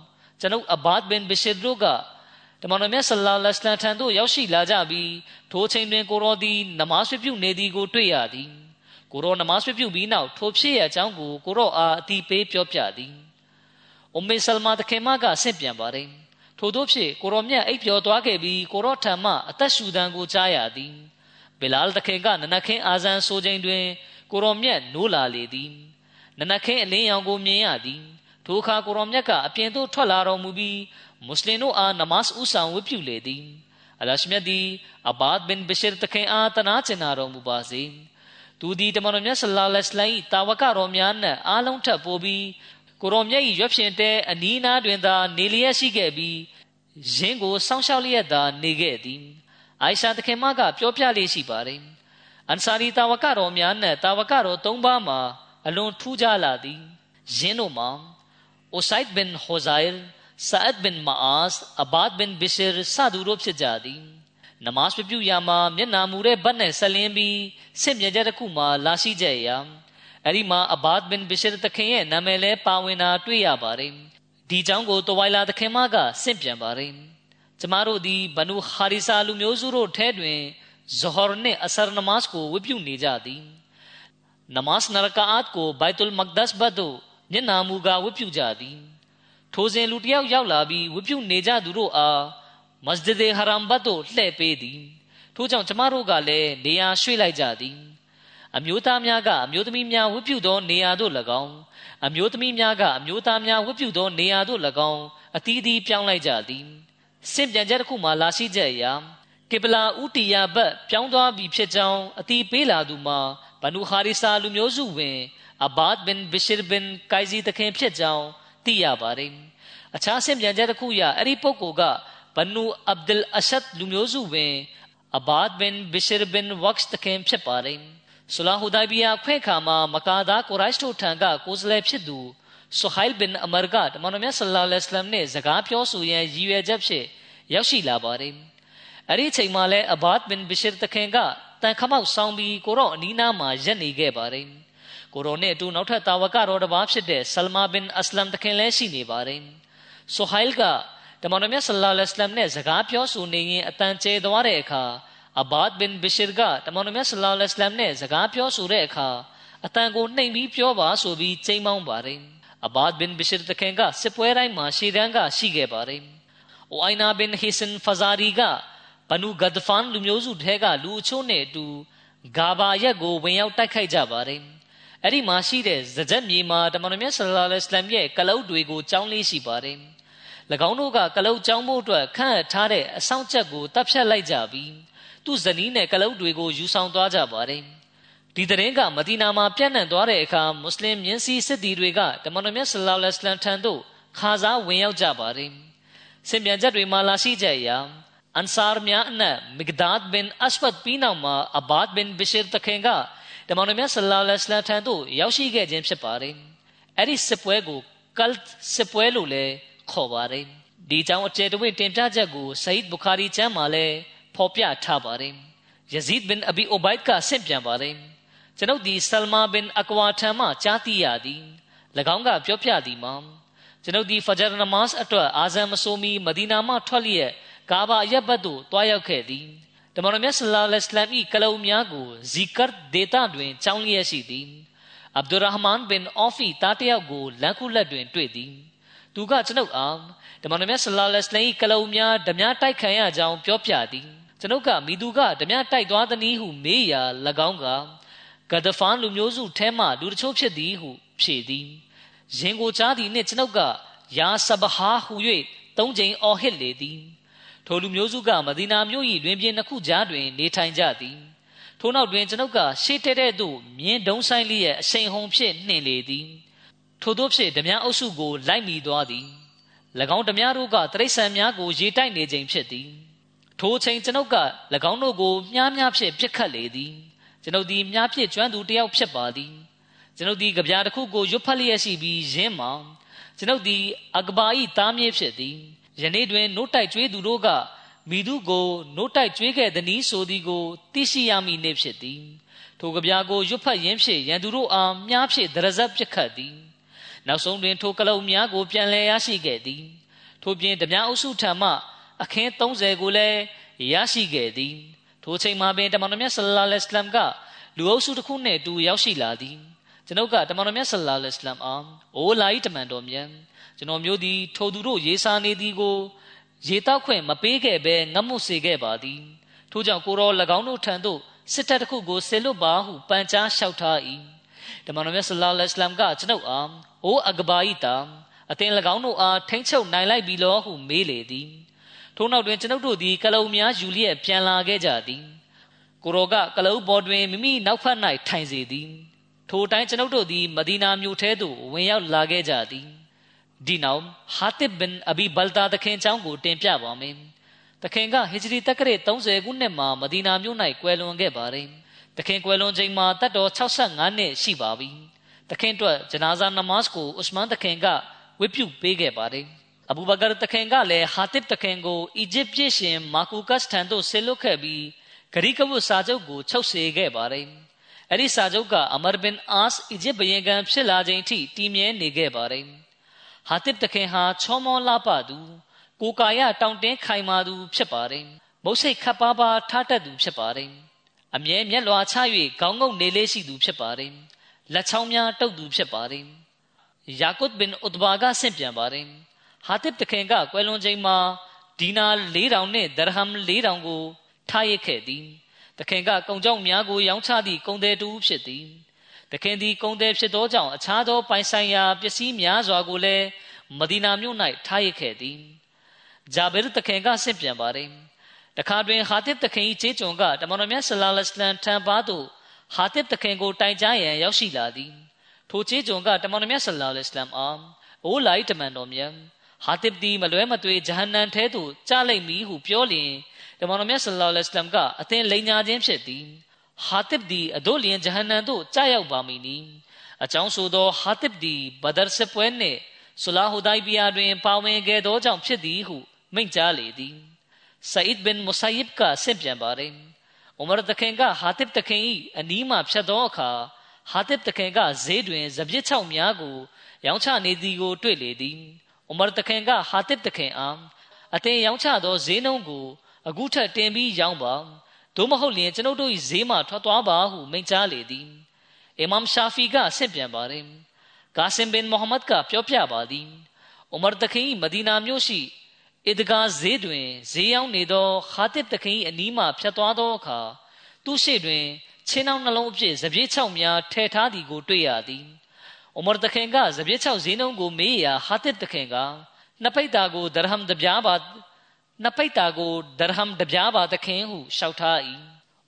ကျွန်ုပ်အဘတ်ဘင်ဘရှစ်တို့ကတမန်တော်မြတ်ဆလ္လာလဟ်အလိုင်းထံသို့ရောက်ရှိလာကြပြီးထိုချိန်တွင်ကိုရောသည်နမတ်ဆွပြုနေသည်ကိုတွေ့ရသည်ကိုရောနမတ်ဆွပြုပြီးနောက်ထိုဖြစ်ရအကြောင်းကိုကိုရောအားအတိပေးပြောပြသည် အုမ်မေဆလမာတခင်မကဆင့်ပြန်ပါတယ်ထို့သောဖြင့်ကိုရောမြတ်အိပ်ပျော်သွားခဲ့ပြီးကိုရောထံမှအသက်ရှူတံကိုကြားရသည်ဘီလာလ်တခင်ကနနခင်းအာဇန်ဆိုချိန်တွင်ကိုရောမြတ်နိုးလာလေသည်နနခင်းအလင်းရောင်ကိုမြင်ရသည်ထိုအခါကိုရောမြတ်ကအပြင်သို့ထွက်လာတော်မူပြီးမွတ်စလင်တို့အားနမတ်ဥဆောင်ဝတ်ပြုလေသည်အလရှမြတ်သည်အဘတ်ဘင်ဘရှရတခင်အားတနာကျင်နာတော်မူပါစေသူသည်တမန်တော်မြတ်ဆလ္လာလဟ်အလိုင်းတာဝကတော်များနဲ့အားလုံးထပ်ပိုးပြီး ကိုရောမြတ်၏ရွက်ဖြင့်တဲ့အနီးနားတွင်သာနေလျက်ရှိခဲ့ပြီးယင်းကိုစောင့်ရှောက်လျက်သာနေခဲ့သည်အိုင်ရှာတခင်မကပြောပြလေးရှိပါတယ်အန်ဆာရီတာဝကတော်များနဲ့တာဝကတော်၃ပါးမှာအလွန်ထူးခြားလာသည်ယင်းတို့မှာအိုဆိုင်ဘင်ဟိုဇိုင်ဆာအတ်ဘင်မာအာစ်အဘတ်ဘင်ဘီရှရစသူတို့ဖြစ်ကြသည်နမတ်ပြုရာမှာမျက်နာမူတဲ့ဘတ်နဲ့ဆက်လင်းပြီးစစ်မြေကြတစ်ခုမှာလာရှိကြရာ အဲ့ဒီမှာအဘတ်ဘင်ဘီရှရတခင်ရဲ့နာမည်လဲပါဝင်တာတွေ့ရပါတယ်ဒီကြောင့်ကိုတဝိုင်လာသခင်မကဆင့်ပြန်ပါတယ်ကျမတို့ဒီဘနူဟာရီဆာလူမျိုးစုတို့ထဲတွင်ဇဟော်နှင့်အဆာနမတ်ကိုဝတ်ပြုနေကြသည်နမတ်နရကာတ်ကိုဘိုက်တုလ်မက်ဒတ်ဘတ်သို့မျက်နာမူကာဝတ်ပြုကြသည်ထိုစဉ်လူတယောက်ရောက်လာပြီးဝတ်ပြုနေကြသူတို့အားမစဂျစ်ဟရမ်ဘတ်သို့လှည့်ပေးသည်ထို့ကြောင့်ကျမတို့ကလည်းနေရာရွှေ့လိုက်ကြသည် အမျိုးသားများကအမျိုးသမီးများဝတ်ပြုသောနေရာသို့၎င်းအမျိုးသမီးများကအမျိုးသားများဝတ်ပြုသောနေရာသို့၎င်းအသီးသီးပြောင်းလိုက်ကြသည်စင့်ပြန်ချက်တစ်ခုမှလာရှိချက်အရာကေပလာဥတီယာဘတ်ပြောင်းသွားပြီဖြစ်ကြောင်းအတိပေးလာသူမှာဘနူခါရီဆာလူမျိုးစုဝင်အဘတ်ဘင်ဘရှရ်ဘင်ကိုင်ဇီတခင်ဖြစ်ကြောင်းသိရပါတယ်အခြားစင့်ပြန်ချက်တစ်ခုအရအဲ့ဒီပုဂ္ဂိုလ်ကဘနူအဗ်ဒလ်အရှတ်လူမျိုးစုဝင်အဘတ်ဘင်ဘရှရ်ဘင်ဝက်စ်တခင်ဖြစ်ပါတယ် ဆူလာဟူဒိုင်ဘီယာခွဲခါမှာမကာဒါကိုရိုက်တို့ထံကကိုယ်စားလှယ်ဖြစ်သူဆူဟိုင်ဘင်အမရကတမန်တော်မြတ်ဆလ္လာလဟ်အလัยဟ်နဲ့စကားပြောဆိုရန်ရည်ရွယ်ချက်ဖြင့်ရောက်ရှိလာပါတယ်။အဲ့ဒီချိန်မှာလဲအဘတ်ဘင်ဘရှရ်တခင်ကတန်ခမောက်ဆောင်ပြီးကိုရောအနီးနားမှာရက်နေခဲ့ပါတယ်။ကိုရောနဲ့အတူနောက်ထပ်တာဝကတော်တစ်ပါးဖြစ်တဲ့ဆလမာဘင်အစ္စလမ်တခင်လည်းရှိနေပါတယ်။ဆူဟိုင်ကတမန်တော်မြတ်ဆလ္လာလဟ်အလัยဟ်နဲ့စကားပြောဆိုနေရင်အတန်ကျဲသွားတဲ့အခါ အဘတ်ဘင်ဘရှရ်ကတမန်တော်မြတ်ဆလ္လာလဟ်အလัยဟ်နဲ့စကားပြောဆိုတဲ့အခါအတန်ကိုနှိမ်ပြီးပြောပါဆိုပြီးချိန်မောင်းပါတယ်အဘတ်ဘင်ဘရှရ်တခင်ကစစ်ပွဲတိုင်းမှာရှေ့တန်းကရှိခဲ့ပါတယ်။အိုအိုင်နာဘင်ဟီဆန်ဖဇာရီကဘနူဂဒဖန်လူမျိုးစုထဲကလူအချို့နဲ့အတူဂါဘာရက်ကိုဝင်ရောက်တိုက်ခိုက်ကြပါတယ်။အဲ့ဒီမှာရှိတဲ့ဇကြက်မြေမှာတမန်တော်မြတ်ဆလ္လာလဟ်အလัยဟ်ရဲ့ကလုတ်တွေကိုကြောင်းလေးရှိပါတယ်။၎င်းတို့ကကလုတ်ကြောင်းဖို့အတွက်ခန့်ထားတဲ့အဆောင်ချက်ကိုတပ်ဖြတ်လိုက်ကြပြီး သူ့ဇနီးနဲ့ကလုတ်တွေကိုယူဆောင်သွားကြပါတယ်ဒီတဲ့ရင်ကမဒီနာမှာပြန့်နှံ့သွားတဲ့အခါမွတ်စလင်မြင်းစီစစ်သည်တွေကတမန်တော်မြတ်ဆလ္လာလဟ်အလัยဟ်ထံသို့ခါစားဝင်ရောက်ကြပါတယ်စင်ပြန်ချက်တွေမှာလာရှိကြရာအန်ဆာများအနက်မဂဒတ်ဘင်အစဖတ်ပြီးနောက်မှာအဘတ်ဘင်ဘရှရ်တခင်ကတမန်တော်မြတ်ဆလ္လာလဟ်အလัยဟ်ထံသို့ရောက်ရှိခဲ့ခြင်းဖြစ်ပါတယ်အဲ့ဒီစစ်ပွဲကိုကလ်စစ်ပွဲလို့လည်းခေါ်ပါတယ်ဒီကြောင့်အကျယ်တဝင့်တင်ပြချက်ကိုဆအိဒ်ဘူခါရီကျမ်းမှာလည်း ဖော်ပြထားပါတယ်ယဇီဒ်ဘင်အဘီအိုဘိုက်ကဆင့်ပြန်ပါတယ်ကျွန်ုပ်ဒီဆလမာဘင်အကွာထံမှကြားသိရသည်၎င်းကပြောပြသည်မှာကျွန်ုပ်ဒီဖဂျာနမတ်အတွက်အာဇမ်မဆိုမီမဒီနာမှထွက်လျက်ကာဘာအရက်ဘတ်သို့တွားရောက်ခဲ့သည်တမန်တော်မြတ်ဆလ္လာလဟ်အလိုင်း၏ကလုံများကိုဇီကာဒေတာတွင်ကြောင်းလျက်ရှိသည်အဗ်ဒူရဟမန်ဘင်အော်ဖီတားတယောက်ကိုလမ်းခုလက်တွင်တွေ့သည်သူကကျွန်ုပ်အားတမန်တော်မြတ်ဆလ္လာလဟ်အလိုင်း၏ကလုံများဓမြတိုက်ခံရကြောင်းပြောပြသည် ကျွန်ုပ်ကမိသူကဓမြတိုက်သွားသည်နည်းဟုမေးရာ၎င်းကဂဒဖန်လူမျိုးစုထဲမှလူတချို့ဖြစ်သည်ဟုဖြေသည်ရင်ကိုကြားသည်နှင့်ကျွန်ုပ်ကယာဆဘဟာဟု၍သုံးကြိမ်အော်ဟစ်လေသည်ထိုလူမျိုးစုကမဒီနာမြို့၏တွင်ပြင်နှစ်ခုကြားတွင် နေထိုင်ကြသည်ထိုနောက်တွင်ကျွန်ုပ်ကရှေးတဲ့တဲ့သို့မြင်းဒုံဆိုင်လေးရဲ့အရှိန်ဟုန်ဖြင့်နှင်လေသည်ထို့သောဖြင့်ဓမြအုပ်စုကိုလိုက်မိသွားသည်၎င်းဓမြတို့ကတရိษံများကိုရေတိုက်နေခြင်းဖြစ်သည် ထိုအချိန်ကျွန်ုပ်က၎င်းတို့ကိုမြားမြားဖြင့်ပြစ်ခတ်လေသည်ကျွန်ုပ်သည်မြားဖြင့်ကျွမ်းသူတယောက်ဖြစ်ပါသည်ကျွန်ုပ်သည်ကြပြာတစ်ခုကိုရွတ်ဖတ်လျက်ရှိပြီးရင်းမှာကျွန်ုပ်သည်အကဘာ၏သားမြေဖြစ်သည်ယနေ့တွင်နို့တိုက်ကျွေးသူတို့ကမိသူကိုနို့တိုက်ကျွေးခဲ့သည်နည်းဆိုသည်ကိုသိရှိရမည်နေ့ဖြစ်သည်ထိုကြပြာကိုရွတ်ဖတ်ရင်းဖြင့်ရန်သူတို့အားမြားဖြင့်ဒရဇတ်ပြစ်ခတ်သည်နောက်ဆုံးတွင်ထိုကလုတ်များကိုပြန်လည်ရရှိခဲ့သည်ထိုပြင်ဓမြအုပ်စုထံမှ အခင်း30ကိုလည်းရရှိခဲ့သည်ထိုချိန်မှာပင်တမန်တော်မြတ်ဆလ္လာလဟ်အလัยဟ်ကလူအုပ်စုတစ်ခုနှင့်အတူရောက်ရှိလာသည်ကျွန်ုပ်ကတမန်တော်မြတ်ဆလ္လာလဟ်အလัยဟ်အာအိုလာဤတမန်တော်မြတ်ကျွန်တော်မျိုးသည်ထိုသူတို့ရေးစားနေသည်ကိုရေတောက်ခွင့်မပေးခဲ့ဘဲငတ်မွတ်စေခဲ့ပါသည်ထို့ကြောင့်ကိုရော၎င်းတို့ထံသို့စစ်တပ်တစ်ခုကိုဆေလွတ်ပါဟုပန်ကြားလျှောက်ထား၏တမန်တော်မြတ်ဆလ္လာလဟ်အလัยဟ်ကကျွန်ုပ်အားအိုအဂဘာဤတာအသင်၎င်းတို့အားထိမ့်ချုပ်နိုင်လိုက်ပြီလောဟုမေးလေသည် ထို့နောက်တွင်ကျွန်ုပ်တို့သည်ကလုံများယူလျက်ပြန်လာခဲ့ကြသည်ကိုရောကကလုံဘော်တွင်မိမိနောက်ဖက်၌ထိုင်စေသည်ထိုတိုင်းကျွန်ုပ်တို့သည်မဒီနာမြို့ထဲသို့ဝင်ရောက်လာခဲ့ကြသည်ဒီနောက်ဟာတစ်ဘင်အဘီဘလတာတခင်ချောင်းကိုတင်ပြပါမယ်တခင်ကဟီဂျရီတက္ကရာ30ခုနှစ်မှာမဒီနာမြို့၌ကွယ်လွန်ခဲ့ပါတယ်တခင်ကွယ်လွန်ချိန်မှာတတ်တော်65နှစ်ရှိပါပြီတခင်အတွက်ဂျနာဇာနမတ်ကိုဥစမန်တခင်ကဝတ်ပြုပေးခဲ့ပါတယ် အဘူဘကာတခင်ကလည်းဟာတစ်တခင်ကိုအီဂျစ်ပြည်ရှင်မာကူကတ်ထံသို့ဆေလွတ်ခဲ့ပြီးဂရိကဝတ်စာချုပ်ကိုချုပ်စေခဲ့ပါတယ်။အဲ့ဒီစာချုပ်ကအမရဘင်အာစ်အီဂျစ်ဘရင်ကန်ဖြစ်လာချိန်ထိတည်မြဲနေခဲ့ပါတယ်။ဟာတစ်တခင်ဟာချောမောလာပသူကိုကာယတောင်တင်းခိုင်မာသူဖြစ်ပါတယ်။မုတ်စိတ်ခပ်ပါပါထားတတ်သူဖြစ်ပါတယ်။အမြဲမျက်လွှာချ၍ခေါင်းငုံနေလေးရှိသူဖြစ်ပါတယ်။လက်ချောင်းများတုပ်သူဖြစ်ပါတယ်။ယာကုတ်ဘင်ဥဒဘာကဆင့်ပြန်ပါတယ်။ ဟာတစ်တခင်ကကွယ်လွန်ချိန်မှာဒီနာ4000နဲ့ဒရဟမ်4000ကိုထားရခဲ့သည်တခင်ကကုံကြောင့်များကိုရောင်းချသည့်ကုံသည်တူဖြစ်သည်တခင်သည်ကုံသည်ဖြစ်သောကြောင့်အခြားသောပိုင်ဆိုင်ရာပစ္စည်းများစွာကိုလည်းမဒီနာမြို့၌ထားရခဲ့သည်ဂျာဘယ်တခင်ကဆင့်ပြန်ပါတယ်တခါတွင်ဟာတစ်တခင်၏ခြေကျုံကတမန်တော်မြတ်ဆလာလဟ်အလัยဟ်ထံပါသို့ဟာတစ်တခင်ကိုတိုင်ကြားရန်ရောက်ရှိလာသည်ထိုခြေကျုံကတမန်တော်မြတ်ဆလာလဟ်အလัยဟ်အားအိုလိုက်တမန်တော်မြတ် ဟာတစ်ဒီမလွဲမသွေဂျဟန္နမ်ထဲသို့ကျလိုက်မည်ဟုပြောလျင်တမန်တော်မြတ်ဆလ္လာလဟ်အလัยဟ်ကအသင်လိန်ညာခြင်းဖြစ်သည်ဟာတစ်ဒီအတို့လျင်ဂျဟန္နမ်သို့ကျရောက်ပါမည်နီအကြောင်းဆိုသောဟာတစ်ဒီဘဒရ်စပွဲနှင့်ဆူလာဟူဒိုင်ဘီယာတွင်ပါဝင်ခဲ့သောကြောင့်ဖြစ်သည်ဟုမိန့်ကြားလေသည်ဆအိဒ်ဘင်မူဆိုင်ဘ်ကဆင့်ပြန်ပါれဥမရတခင်ကဟာတစ်တခင်၏အနီးမှဖြတ်သောအခါဟာတစ်တခင်ကဈေးတွင်စပြစ်ချောက်များကိုရောင်းချနေသည်ကိုတွေ့လေသည်။ ဥမာတခင်ကဟာတစ်တခင်အားအတင်ရောင်းချသောဈေးနှုန်းကိုအခုထက်တင်ပြီးရောင်းပါ။သို့မဟုတ်လျှင်ကျွန်ုပ်တို့၏ဈေးမှထွက်သွားပါဟုမိန့်ကြားလေသည်။အီမမ်ရှာဖီကဆင့်ပြန်ပါတယ်။ကာဆင်ဘင်မိုဟမ္မဒ်ကပြောပြပါသည်။ဥမာတခင်၏မဒီနာမြို့ရှိအစ်ဒဂါဈေးတွင်ဈေးရောင်းနေသောဟာတစ်တခင်၏အနီးမှဖြတ်သွားသောအခါသူ့ရှိတွင်ချင်းနှောင်းနှလုံးအဖြစ်စပြည့်ချောက်များထည့်ထားသည်ကိုတွေ့ရသည်။ ဥမရတခင်ကဇပြစ်6ဈေးနှုန်းကိုမေးရာဟာတစ်တခင်ကနှစ်ပိတ်တာကိုဒရဟမ်တပြားပါနှစ်ပိတ်တာကိုဒရဟမ်တပြားပါတခင်ဟုလျှောက်ထား၏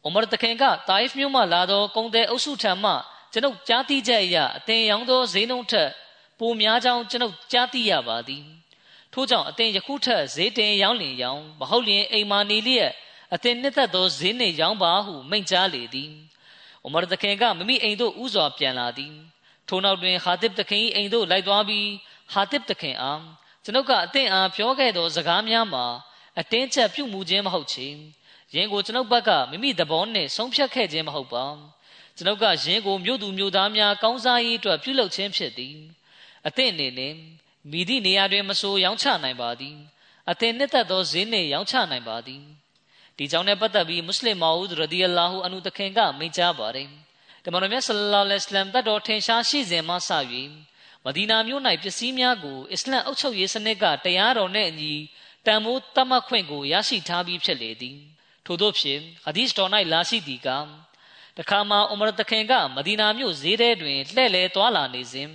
ဥမရတခင်ကတာအိဖ်မြို့မှလာသောကုံတဲ့အုပ်စုထံမှကျွန်ုပ်ကြားသိချက်အရအသင်ရောင်းသောဈေးနှုန်းထက်ပိုများကြောင်းကျွန်ုပ်ကြားသိရပါသည်ထို့ကြောင့်အသင်ယခုထက်ဈေးတင်ရောင်းလင်ရောင်းမဟုတ်လျင်အိမ်မာနေလျက်အသင်နှစ်သက်သောဈေးနှင့်ရောင်းပါဟုမိန့်ကြားလေသည်ဥမရတခင်ကမိမိအိမ်သို့ဥစွာပြန်လာသည် ထိုနောက်တွင်ဟာတစ်တခင်၏အိမ်သို့လိုက်သွားပြီးဟာတစ်တခင်အားကျွန်ုပ်ကအသင်အားပြောခဲ့သောစကားများမှာအတင်းကျပ်ပြုမှုခြင်းမဟုတ်ချေယင်ကိုကျွန်ုပ်ဘက်ကမိမိသဘောနှင့်ဆုံးဖြတ်ခဲ့ခြင်းမဟုတ်ပါကျွန်ုပ်ကယင်ကိုမြို့သူမြို့သားများကောင်းစားရေးအတွက်ပြုလုပ်ခြင်းဖြစ်သည်အသင်အနေနဲ့မိသည့်နေရာတွင်မဆိုးရောင်းချနိုင်ပါသည်အသင်နှစ်သက်သောဈေးနှင့်ရောင်းချနိုင်ပါသည်ဒီကြောင့်လည်းပတ်သက်ပြီးမွတ်စလင်မာဦးရဒီအလာဟူအန်ဟူတခင်ကမိန့်ကြားပါတယ် တမန်တော်မြတ်ဆလ္လာလဟ်အလัยဟ်တတ်တော်ထင်ရှားရှိစဉ်မှစ၍မဒီနာမြို့၌ပစ္စည်းများကိုအစ္စလမ်အုပ်ချုပ်ရေးစနစ်ကတရားတော်နှင့်အညီတန်မိုးတတ်မှတ်ခွင့်ကိုရရှိထားပြီးဖြစ်လေသည်ထို့သောဖြင့်ဟာဒီစ်တော်၌လာရှိသည်ကတခါမှဥမရတခင်ကမဒီနာမြို့ဈေးထဲတွင်လှည့်လည်သွားလာနေစဉ်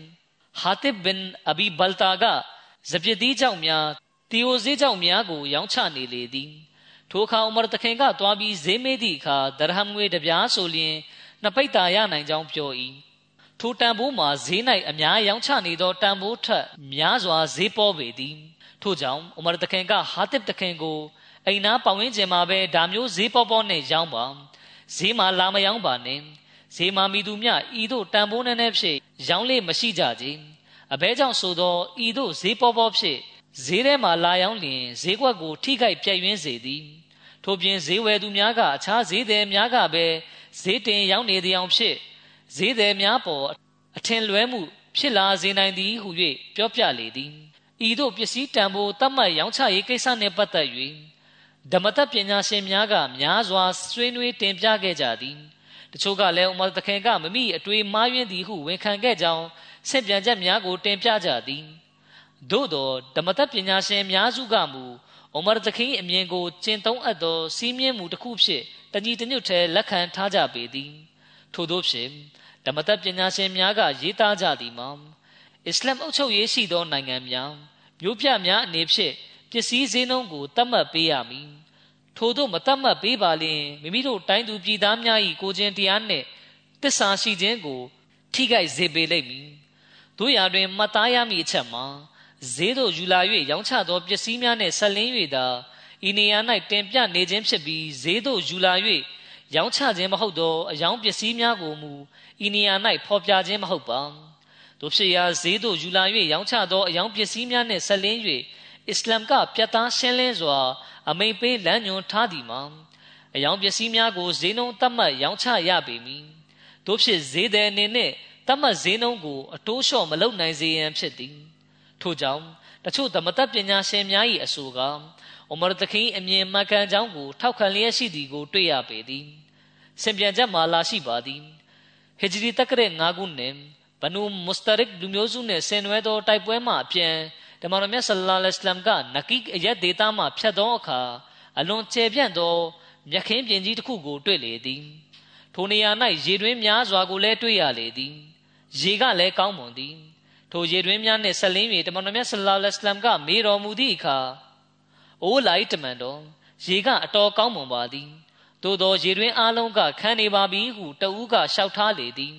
ဟာတစ်ဘင်အဘီဘလတာကဇပြတိကြောင့်များတီယိုဈေးကြောင့်များကိုရောင်းချနေလေသည်ထိုအခါဥမရတခင်ကသွားပြီးဈေးမေးသည့်အခါဒရဟမ်ငွေတပြားဆိုလျင် နှစ်ပိတ်တာရနိုင်ကြောင်းပြော၏ထိုတန်ဖိုးမှာဈေး၌အများရောင်းချနေသောတန်ဖိုးထက်များစွာဈေးပေါ်ပေသည်ထို့ကြောင့်ဥမရတခင်ကဟာတစ်တခင်ကိုအိမ်နာပေါင်ဝင်းကျင်မှာပဲဒါမျိုးဈေးပေါပေါနဲ့ရောင်းပါဈေးမှာလာမရောင်းပါနဲ့ဈေးမှာမိသူမြဤတို့တန်ဖိုးနဲ့နဲ့ဖြစ်ရောင်းလေမရှိကြကြအဘဲကြောင့်ဆိုသောဤတို့ဈေးပေါပေါဖြစ်ဈေးထဲမှာလာရောင်းလျင်ဈေးကွက်ကိုထိခိုက်ပြည့်ရင်းစေသည်ထို့ပြင်ဈေးဝယ်သူများကအခြားဈေးသည်များကပဲ ဈေးတင်ရောင်းနေသည်အောင်ဖြစ်ဈေးသည်များပေါ်အထင်လွဲမှု ဖြစ်လာစေနိုင်သည်ဟု၍ပြောပြလေသည်ဤသို့ပစ္စည်းတန်ဖိုးတတ်မှတ်ရောင်းချရေးကိစ္စနှင့်ပတ်သက်၍ဓမ္မတပညာရှင်များကများစွာဆွေးနွေးတင်ပြခဲ့ကြသည်တချို့ကလည်းဥမ္မာတခင်ကမမိအတွေ့မှားယွင်းသည်ဟုဝန်ခံခဲ့ကြောင်းဆင့်ပြန်ချက်များကိုတင်ပြကြသည်သို့သောဓမ္မတပညာရှင်များစုကမူအိုမာတခင်အမြင်ကိုကျင့်သုံးအပ်သောစီးမြင်မှုတစ်ခုဖြစ် တညီတညွတ်ထဲလက်ခံထားကြပေသည်ထို့သောဖြင့်ဓမ္မတပညာရှင်များကရေးသားကြသည်မှာအစ္စလာမ်အုပ်ချုပ်ရေးရှိသောနိုင်ငံများမြို့ပြများအနေဖြင့်ပစ္စည်းဈေးနှုန်းကိုတတ်မှတ်ပေးရမည်ထို့သောမတတ်မှတ်ပေးပါလျင်မိမိတို့တိုင်းသူပြည်သားများ၏ကိုချင်းတရားနှင့်တစ္ဆာရှိခြင်းကို ထိခိုက်စေပေလိမ့်မည်တို့ရာတွင်မှတ်သားရမည့်အချက်မှာဈေးသို့ယူလာ၍ရောင်းချသောပစ္စည်းများနှင့်ဆက်လင်း၍သာ ဤနေရာ၌တင်ပြနေခြင်းဖြစ်ပြီးဈေးသို့ယူလာ၍ရောင်းချခြင်းမဟုတ်သောအယောင်ပစ္စည်းများကိုမူဤနေရာ၌ဖော်ပြခြင်းမဟုတ်ပါတို့ဖြစ်ရာဈေးသို့ယူလာ၍ရောင်းချသောအယောင်ပစ္စည်းများနှင့်ဆက်လင်း၍အစ္စလမ်ကပြတ်သားရှင်းလင်းစွာ အမိန်ပေးလမ်းညွှန်ထားသည်မှာအယောင်ပစ္စည်းများကိုဈေးနှုန်းသတ်မှတ်ရောင်းချရပေမည်တို့ဖြစ်ဈေးသည်အနေနဲ့သတ်မှတ်ဈေးနှုန်းကိုအတိုးလျှော့မလုပ်နိုင်စေရန်ဖြစ်သည်ထို့ကြောင့်တချို့သမတပညာရှင်များ၏အဆိုက အိုမာတခင်အမြင်မှန်ကန်ကြောင်းကိုထောက်ခံလျက်ရှိသည်ကိုတွေ့ရပေသည်စင်ပြန်ချက်မှာလာရှိပါသည်ဟဂျရီတက္ကရက်9ခုနှစ်ဘနူမုစတရစ်လူမျိုးစုနှင့်ဆင်နွှဲသောတိုက်ပွဲမှအပြန်တမန်တော်မြတ်ဆလ္လာလဟ်အလัยဟ်ကနကီအရက်ဒေတာမှဖြတ်သောအခါအလွန်ကျယ်ပြန့်သောမြက်ခင်းပြင်ကြီးတစ်ခုကိုတွေ့လေသည်ထိုနေရာ၌ရေတွင်းများစွာကိုလည်းတွေ့ရလေသည်ရေကလည်းကောင်းမွန်သည်ထိုရေတွင်းများနှင့်ဆက်လင်း၍တမန်တော်မြတ်ဆလ္လာလဟ်အလัยဟ်ကမေးတော်မူသည့်အခါ အိုးလိုက်တမန်တော်ရေကအတော်ကောင်းမွန်ပါသည်သို့သောရေတွင်းအလုံးကခန်းနေပါပြီဟုတဦးကလျှောက်ထားလေသည်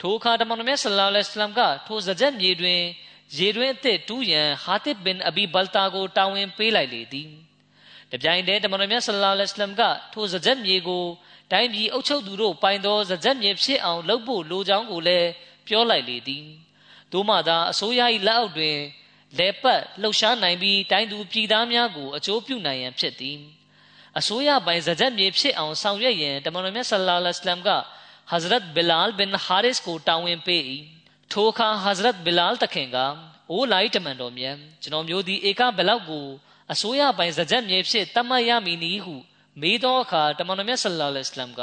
ထိုအခါတမန်တော်မြတ်ဆလ္လာလဟ်အလัยဟ်ကထိုစကြက်မြေတွင်ရေတွင်းအသစ်တူးရန်ဟာတစ်ဘင်အဘီဘလ်တာကိုတာဝန်ပေးလိုက်လေသည်တပြိုင်တည်းတမန်တော်မြတ်ဆလ္လာလဟ်အလัยဟ်ကထိုစကြက်မြေကိုတိုင်းပြည်အုပ်ချုပ်သူတို့ပိုင်သောစကြက်မြေဖြစ်အောင်လုပ်ဖို့လိုကြောင်းကိုလည်းပြောလိုက်လေသည်တို့မှသာအစိုးရ၏လက်အောက်တွင် လဲပတ်လှုပ်ရှားနိုင်ပြီးတိုင်းသူပြည်သားများကိုအကျိုးပြုနိုင်ရန်ဖြစ်သည်အစိုးရပိုင်ဇကြက်မြေဖြစ်အောင်ဆောင်ရွက်ရန်တမန်တော်မြတ်ဆလ္လာလဟ်အလัยဟ်ကဟဇရတ်ဘီလာလ်ဘင်ဟာရစ်ကိုတာဝန်ပေး၏ထိုအခါဟဇရတ်ဘီလာလ်တခင်ကအိုးလိုက်တမန်တော်မြတ်ကျွန်တော်မျိုးဒီဧကဘလောက်ကိုအစိုးရပိုင်ဇကြက်မြေဖြစ်တတ်မှတ်ရမည်နည်းဟုမေးသောအခါတမန်တော်မြတ်ဆလ္လာလဟ်အလัยဟ်က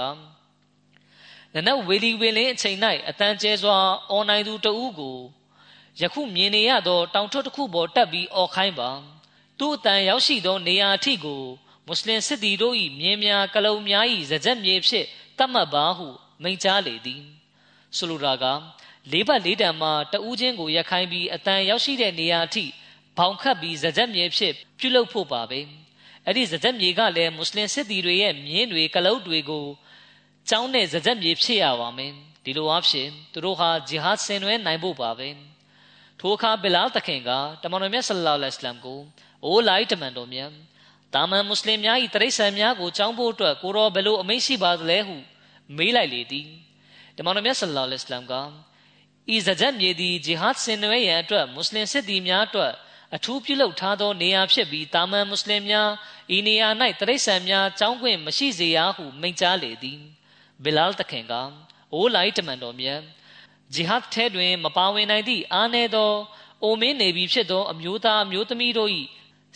နနဝေလီဝေလင်းအချိန်၌အတန်ကျဲစွာအွန်လိုင်းသူတဦးကို ယခုမြင်နေရသောတောင်ထွတ်တစ်ခုပေါ်တက်ပြီးអော်ခိုင်းပါသူ့အတန်ရောက်ရှိသောနေရာအထိကိုမွတ်စလင်စစ်သည်တို့၏မြင်းများကလုံများ၏ဇကြက်မြေဖြစ်တတ်မှတ်ပါဟုမိန့်ကြားလေသည်ဆိုလိုတာကလေးပတ်လေးတန်မှာတဦးချင်းကိုရက်ခိုင်းပြီးအတန်ရောက်ရှိတဲ့နေရာအထိဘောင်ခတ်ပြီးဇကြက်မြေဖြစ်ပြုလုပ်ဖို့ပါပဲအဲ့ဒီဇကြက်မြေကလည်းမွတ်စလင်စစ်သည်တွေရဲ့မြင်းတွေကလုတ်တွေကိုကျောင်းနဲ့ဇကြက်မြေဖြစ်ရပါမယ်ဒီလိုအဖြစ်သူတို့ဟာဂျီဟတ်ဆင်နွှဲနိုင်ဖို့ပါပဲ ထိုအခါဘီလာတခင်ကတမန်တော်မြတ်ဆလ္လာလဟ်အလိုင်းကိုအိုးလိုက်တမန်တော်မြတ်တာမန်မွတ်စလင်များ၏တရိษံများကိုကြောင်းဖို့အတွက်ကိုရောဘယ်လိုအမိန့်ရှိပါသလဲဟုမေးလိုက်လေသည်တမန်တော်မြတ်ဆလ္လာလဟ်အလိုင်းကဤဇဂျတ်မြေသည်ဂျီဟတ်ဆင်နွှဲရန်အတွက်မွတ်စလင်စစ်သည်များအတွက်အထူးပြုလုပ်ထားသောနေရာဖြစ်ပြီးတာမန်မွတ်စလင်များဤနေရာ၌တရိษံများကြောင်းခွင့်မရှိစေရဟုမိန့်ကြားလေသည်ဘီလာတခင်ကအိုးလိုက်တမန်တော်မြတ် ဂျီဟတ်ထဲတွင် မပါဝင်နိုင်သည့်အားနည်းသောအိုမင်းနေပြီဖြစ်သော အမျိုးသားအမျိုးသမီးတို့၏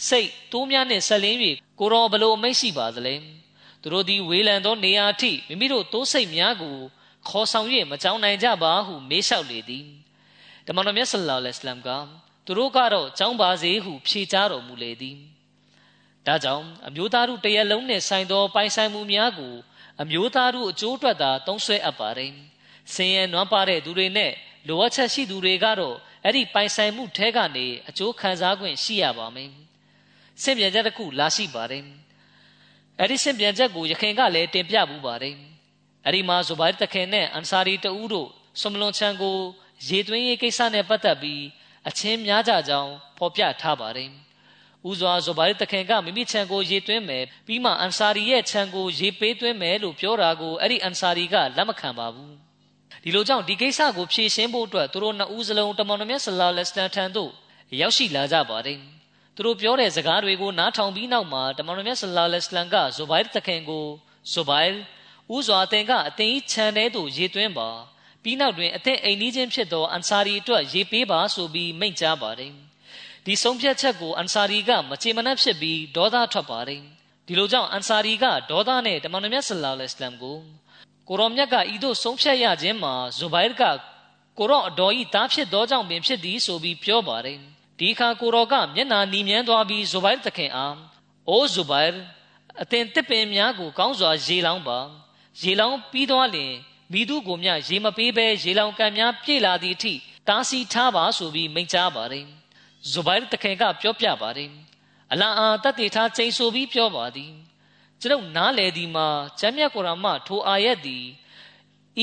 စိတ်တိုးများနှင့်ဆက်လင်း၍ကိုရောဘလို့အမိတ်ရှိပါသလဲသူတို့သည်ဝေးလံသောနေရာအထိမိမိတို့တိုးစိတ်များကိုခေါ်ဆောင်၍မကြောင်းနိုင်ကြပါဟုမေးလျှောက်လေသည်တမန်တော်မြတ်ဆလ္လာလဟ်အလัยဟ်ကသူတို့ကတော့ကြောင်းပါစေဟုဖြေကြားတော်မူလေသည်ဒါကြောင့်အမျိုးသားတို့တရက်လုံးနှင့်ဆိုင်သောပိုင်ဆိုင်မှုများကိုအမျိုးသားတို့အကျိုးအတွက်သာသုံးဆွဲအပ်ပါတယ် ဆင်းရဲနွမ်းပါတဲ့သူတွေနဲ့လိုအပ်ချက်ရှိသူတွေကတော့အဲ့ဒီပိုင်ဆိုင်မှုထဲကနေအကျိုးခံစား권ရှိရပါမယ်။စင်ပြန်ချက်တစ်ခုလာရှိပါတယ်။အဲ့ဒီစင်ပြန်ချက်ကိုယခင်ကလည်းတင်ပြမှုပါတယ်။အဲ့ဒီမှာဇူဘိုင်တခင်နဲ့အန်ဆာရီတဦးတို့ဆွမ်လွန်ချန်ကိုရေသွင်းရေးကိစ္စနဲ့ပတ်သက်ပြီးအချင်းများကြကြောင်းဖော်ပြထားပါတယ်။ဦးစွာဇိုဘိုင်တခင်ကမိမိခြံကိုရေသွင်းမယ်ပြီးမှအန်ဆာရီရဲ့ခြံကိုရေပေးသွင်းမယ်လို့ပြောတာကိုအဲ့ဒီအန်ဆာရီကလက်မခံပါဘူး ဒီလိုကြောင့်ဒီကိစ္စကိုဖြေရှင်းဖို့အတွက်သူတို့နှစ်ဦးစလုံးတမန်တော်မြတ်ဆလာလက်စတန်ထံသို့ရောက်ရှိလာကြပါတယ်သူတို့ပြောတဲ့စကားတွေကိုနားထောင်ပြီးနောက်မှာတမန်တော်မြတ်ဆလာလက်စလန်ကဇိုဘိုင်တခင်ကိုဇိုဘိုင်ဦးစွာအသင်ကအသင်ကြီးခြံထဲသို့ရေသွင်းပါပြီးနောက်တွင်အသင်အိမ်နီးချင်းဖြစ်သောအန်ဆာရီအတွက်ရေပေးပါဆိုပြီးမိန့်ကြားပါတယ်ဒီဆုံးဖြတ်ချက်ကိုအန်ဆာရီကမချေမနှက်ဖြစ်ပြီးဒေါသထွက်ပါတယ်ဒီလိုကြောင့်အန်ဆာရီကဒေါသနဲ့တမန်တော်မြတ်ဆလာလ္လဟ်အလัยဟ်ကို ကိုရောမြတ်ကဤသို့ဆုံးဖြတ်ရခြင်းမှာဇူဘိုင်ကကိုရောအတော်ဤသားဖြစ်သောကြောင့်ပင်ဖြစ်သည်ဆိုပြီးပြောပါတယ်ဒီအခါကိုရောကမျက်နာနီမြန်းသွားပြီးဇူဘိုင်တခင်အားအိုးဇူဘိုင်အသင်တစ်ပင်များကိုကောင်းစွာရေလောင်းပါရေလောင်းပြီးသွားလျင်မိသူကိုမြရေမပေးဘဲရေလောင်ကံများပြေလာသည့်အထိတားဆီးထားပါဆိုပြီးမိန့်ကြားပါတယ်ဇူဘိုင်တခင်ကပြောပြပါတယ်အလာအာတတ်တည်ထားချိန်ဆိုပြီးပြောပါသည် ကျွန်ုပ်နားလေသည်မှာကျမ်းမြတ်ကုရ်အာန်မှထိုအာယတ်သည်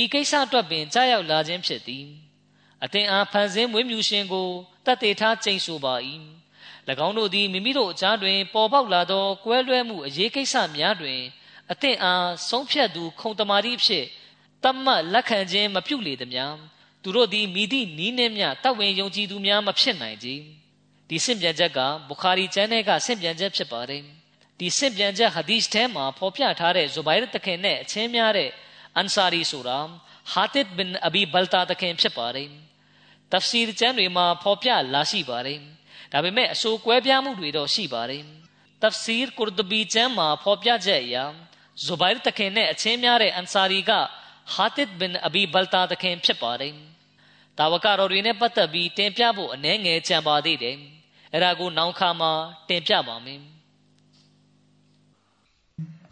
ဤကိစ္စအတွက်ပင်ကြားရောက်လာခြင်းဖြစ်သည်အသင်အားဖန်ဆင်းမွေးမြူရှင်ကိုတတ်တည်ထားချိန်ဆိုပါ၏၎င်းတို့သည်မိမိတို့အကြားတွင် ပေါ်ပေါက်လာသောကွဲလွဲမှုအရေးကိစ္စများတွင်အသင်အားဆုံးဖြတ်သူ ခုံတမာတိဖြစ်တတ်မှတ်လက်ခံခြင်းမပြုလေသည်များသူတို့သည်မိသည့်နီးနှင်းမြတတ်ဝင်ယုံကြည်သူများမဖြစ်နိုင်ကြဒီဆင့်ပြန်ချက်ကဘုခါရီကျမ်းထဲကဆင့်ပြန်ချက်ဖြစ်ပါတယ် ဒီဆင့်ပြန်ချက်ဟာဒီစ်ထဲမှာဖော်ပြထားတဲ့ဇူဘိုင်ရ်တခင်နဲ့အချင်းများတဲ့အန်ဆာရီဆိုတာဟာတစ်ဘင်အဘီဘလတာတခင်ဖြစ်ပါတယ်တဖ်စီရ်ကျမ်းတွေမှာဖော်ပြလာရှိပါတယ်ဒါပေမဲ့အဆိုကွဲပြားမှုတွေတော့ရှိပါတယ်တဖ်စီရ်ကုရ်ဒဘီကျမ်းမှာဖော်ပြချက်အရဇူဘိုင်ရ်တခင်နဲ့အချင်းများတဲ့အန်ဆာရီကဟာတစ်ဘင်အဘီဘလတာတခင်ဖြစ်ပါတယ်တာဝကတော်တွေနဲ့ပတ်သက်ပြီးတင်ပြဖို့အနှဲငယ်ကြံပါသေးတယ်အဲ့ဒါကိုနောက်ခါမှာတင်ပြပါမယ်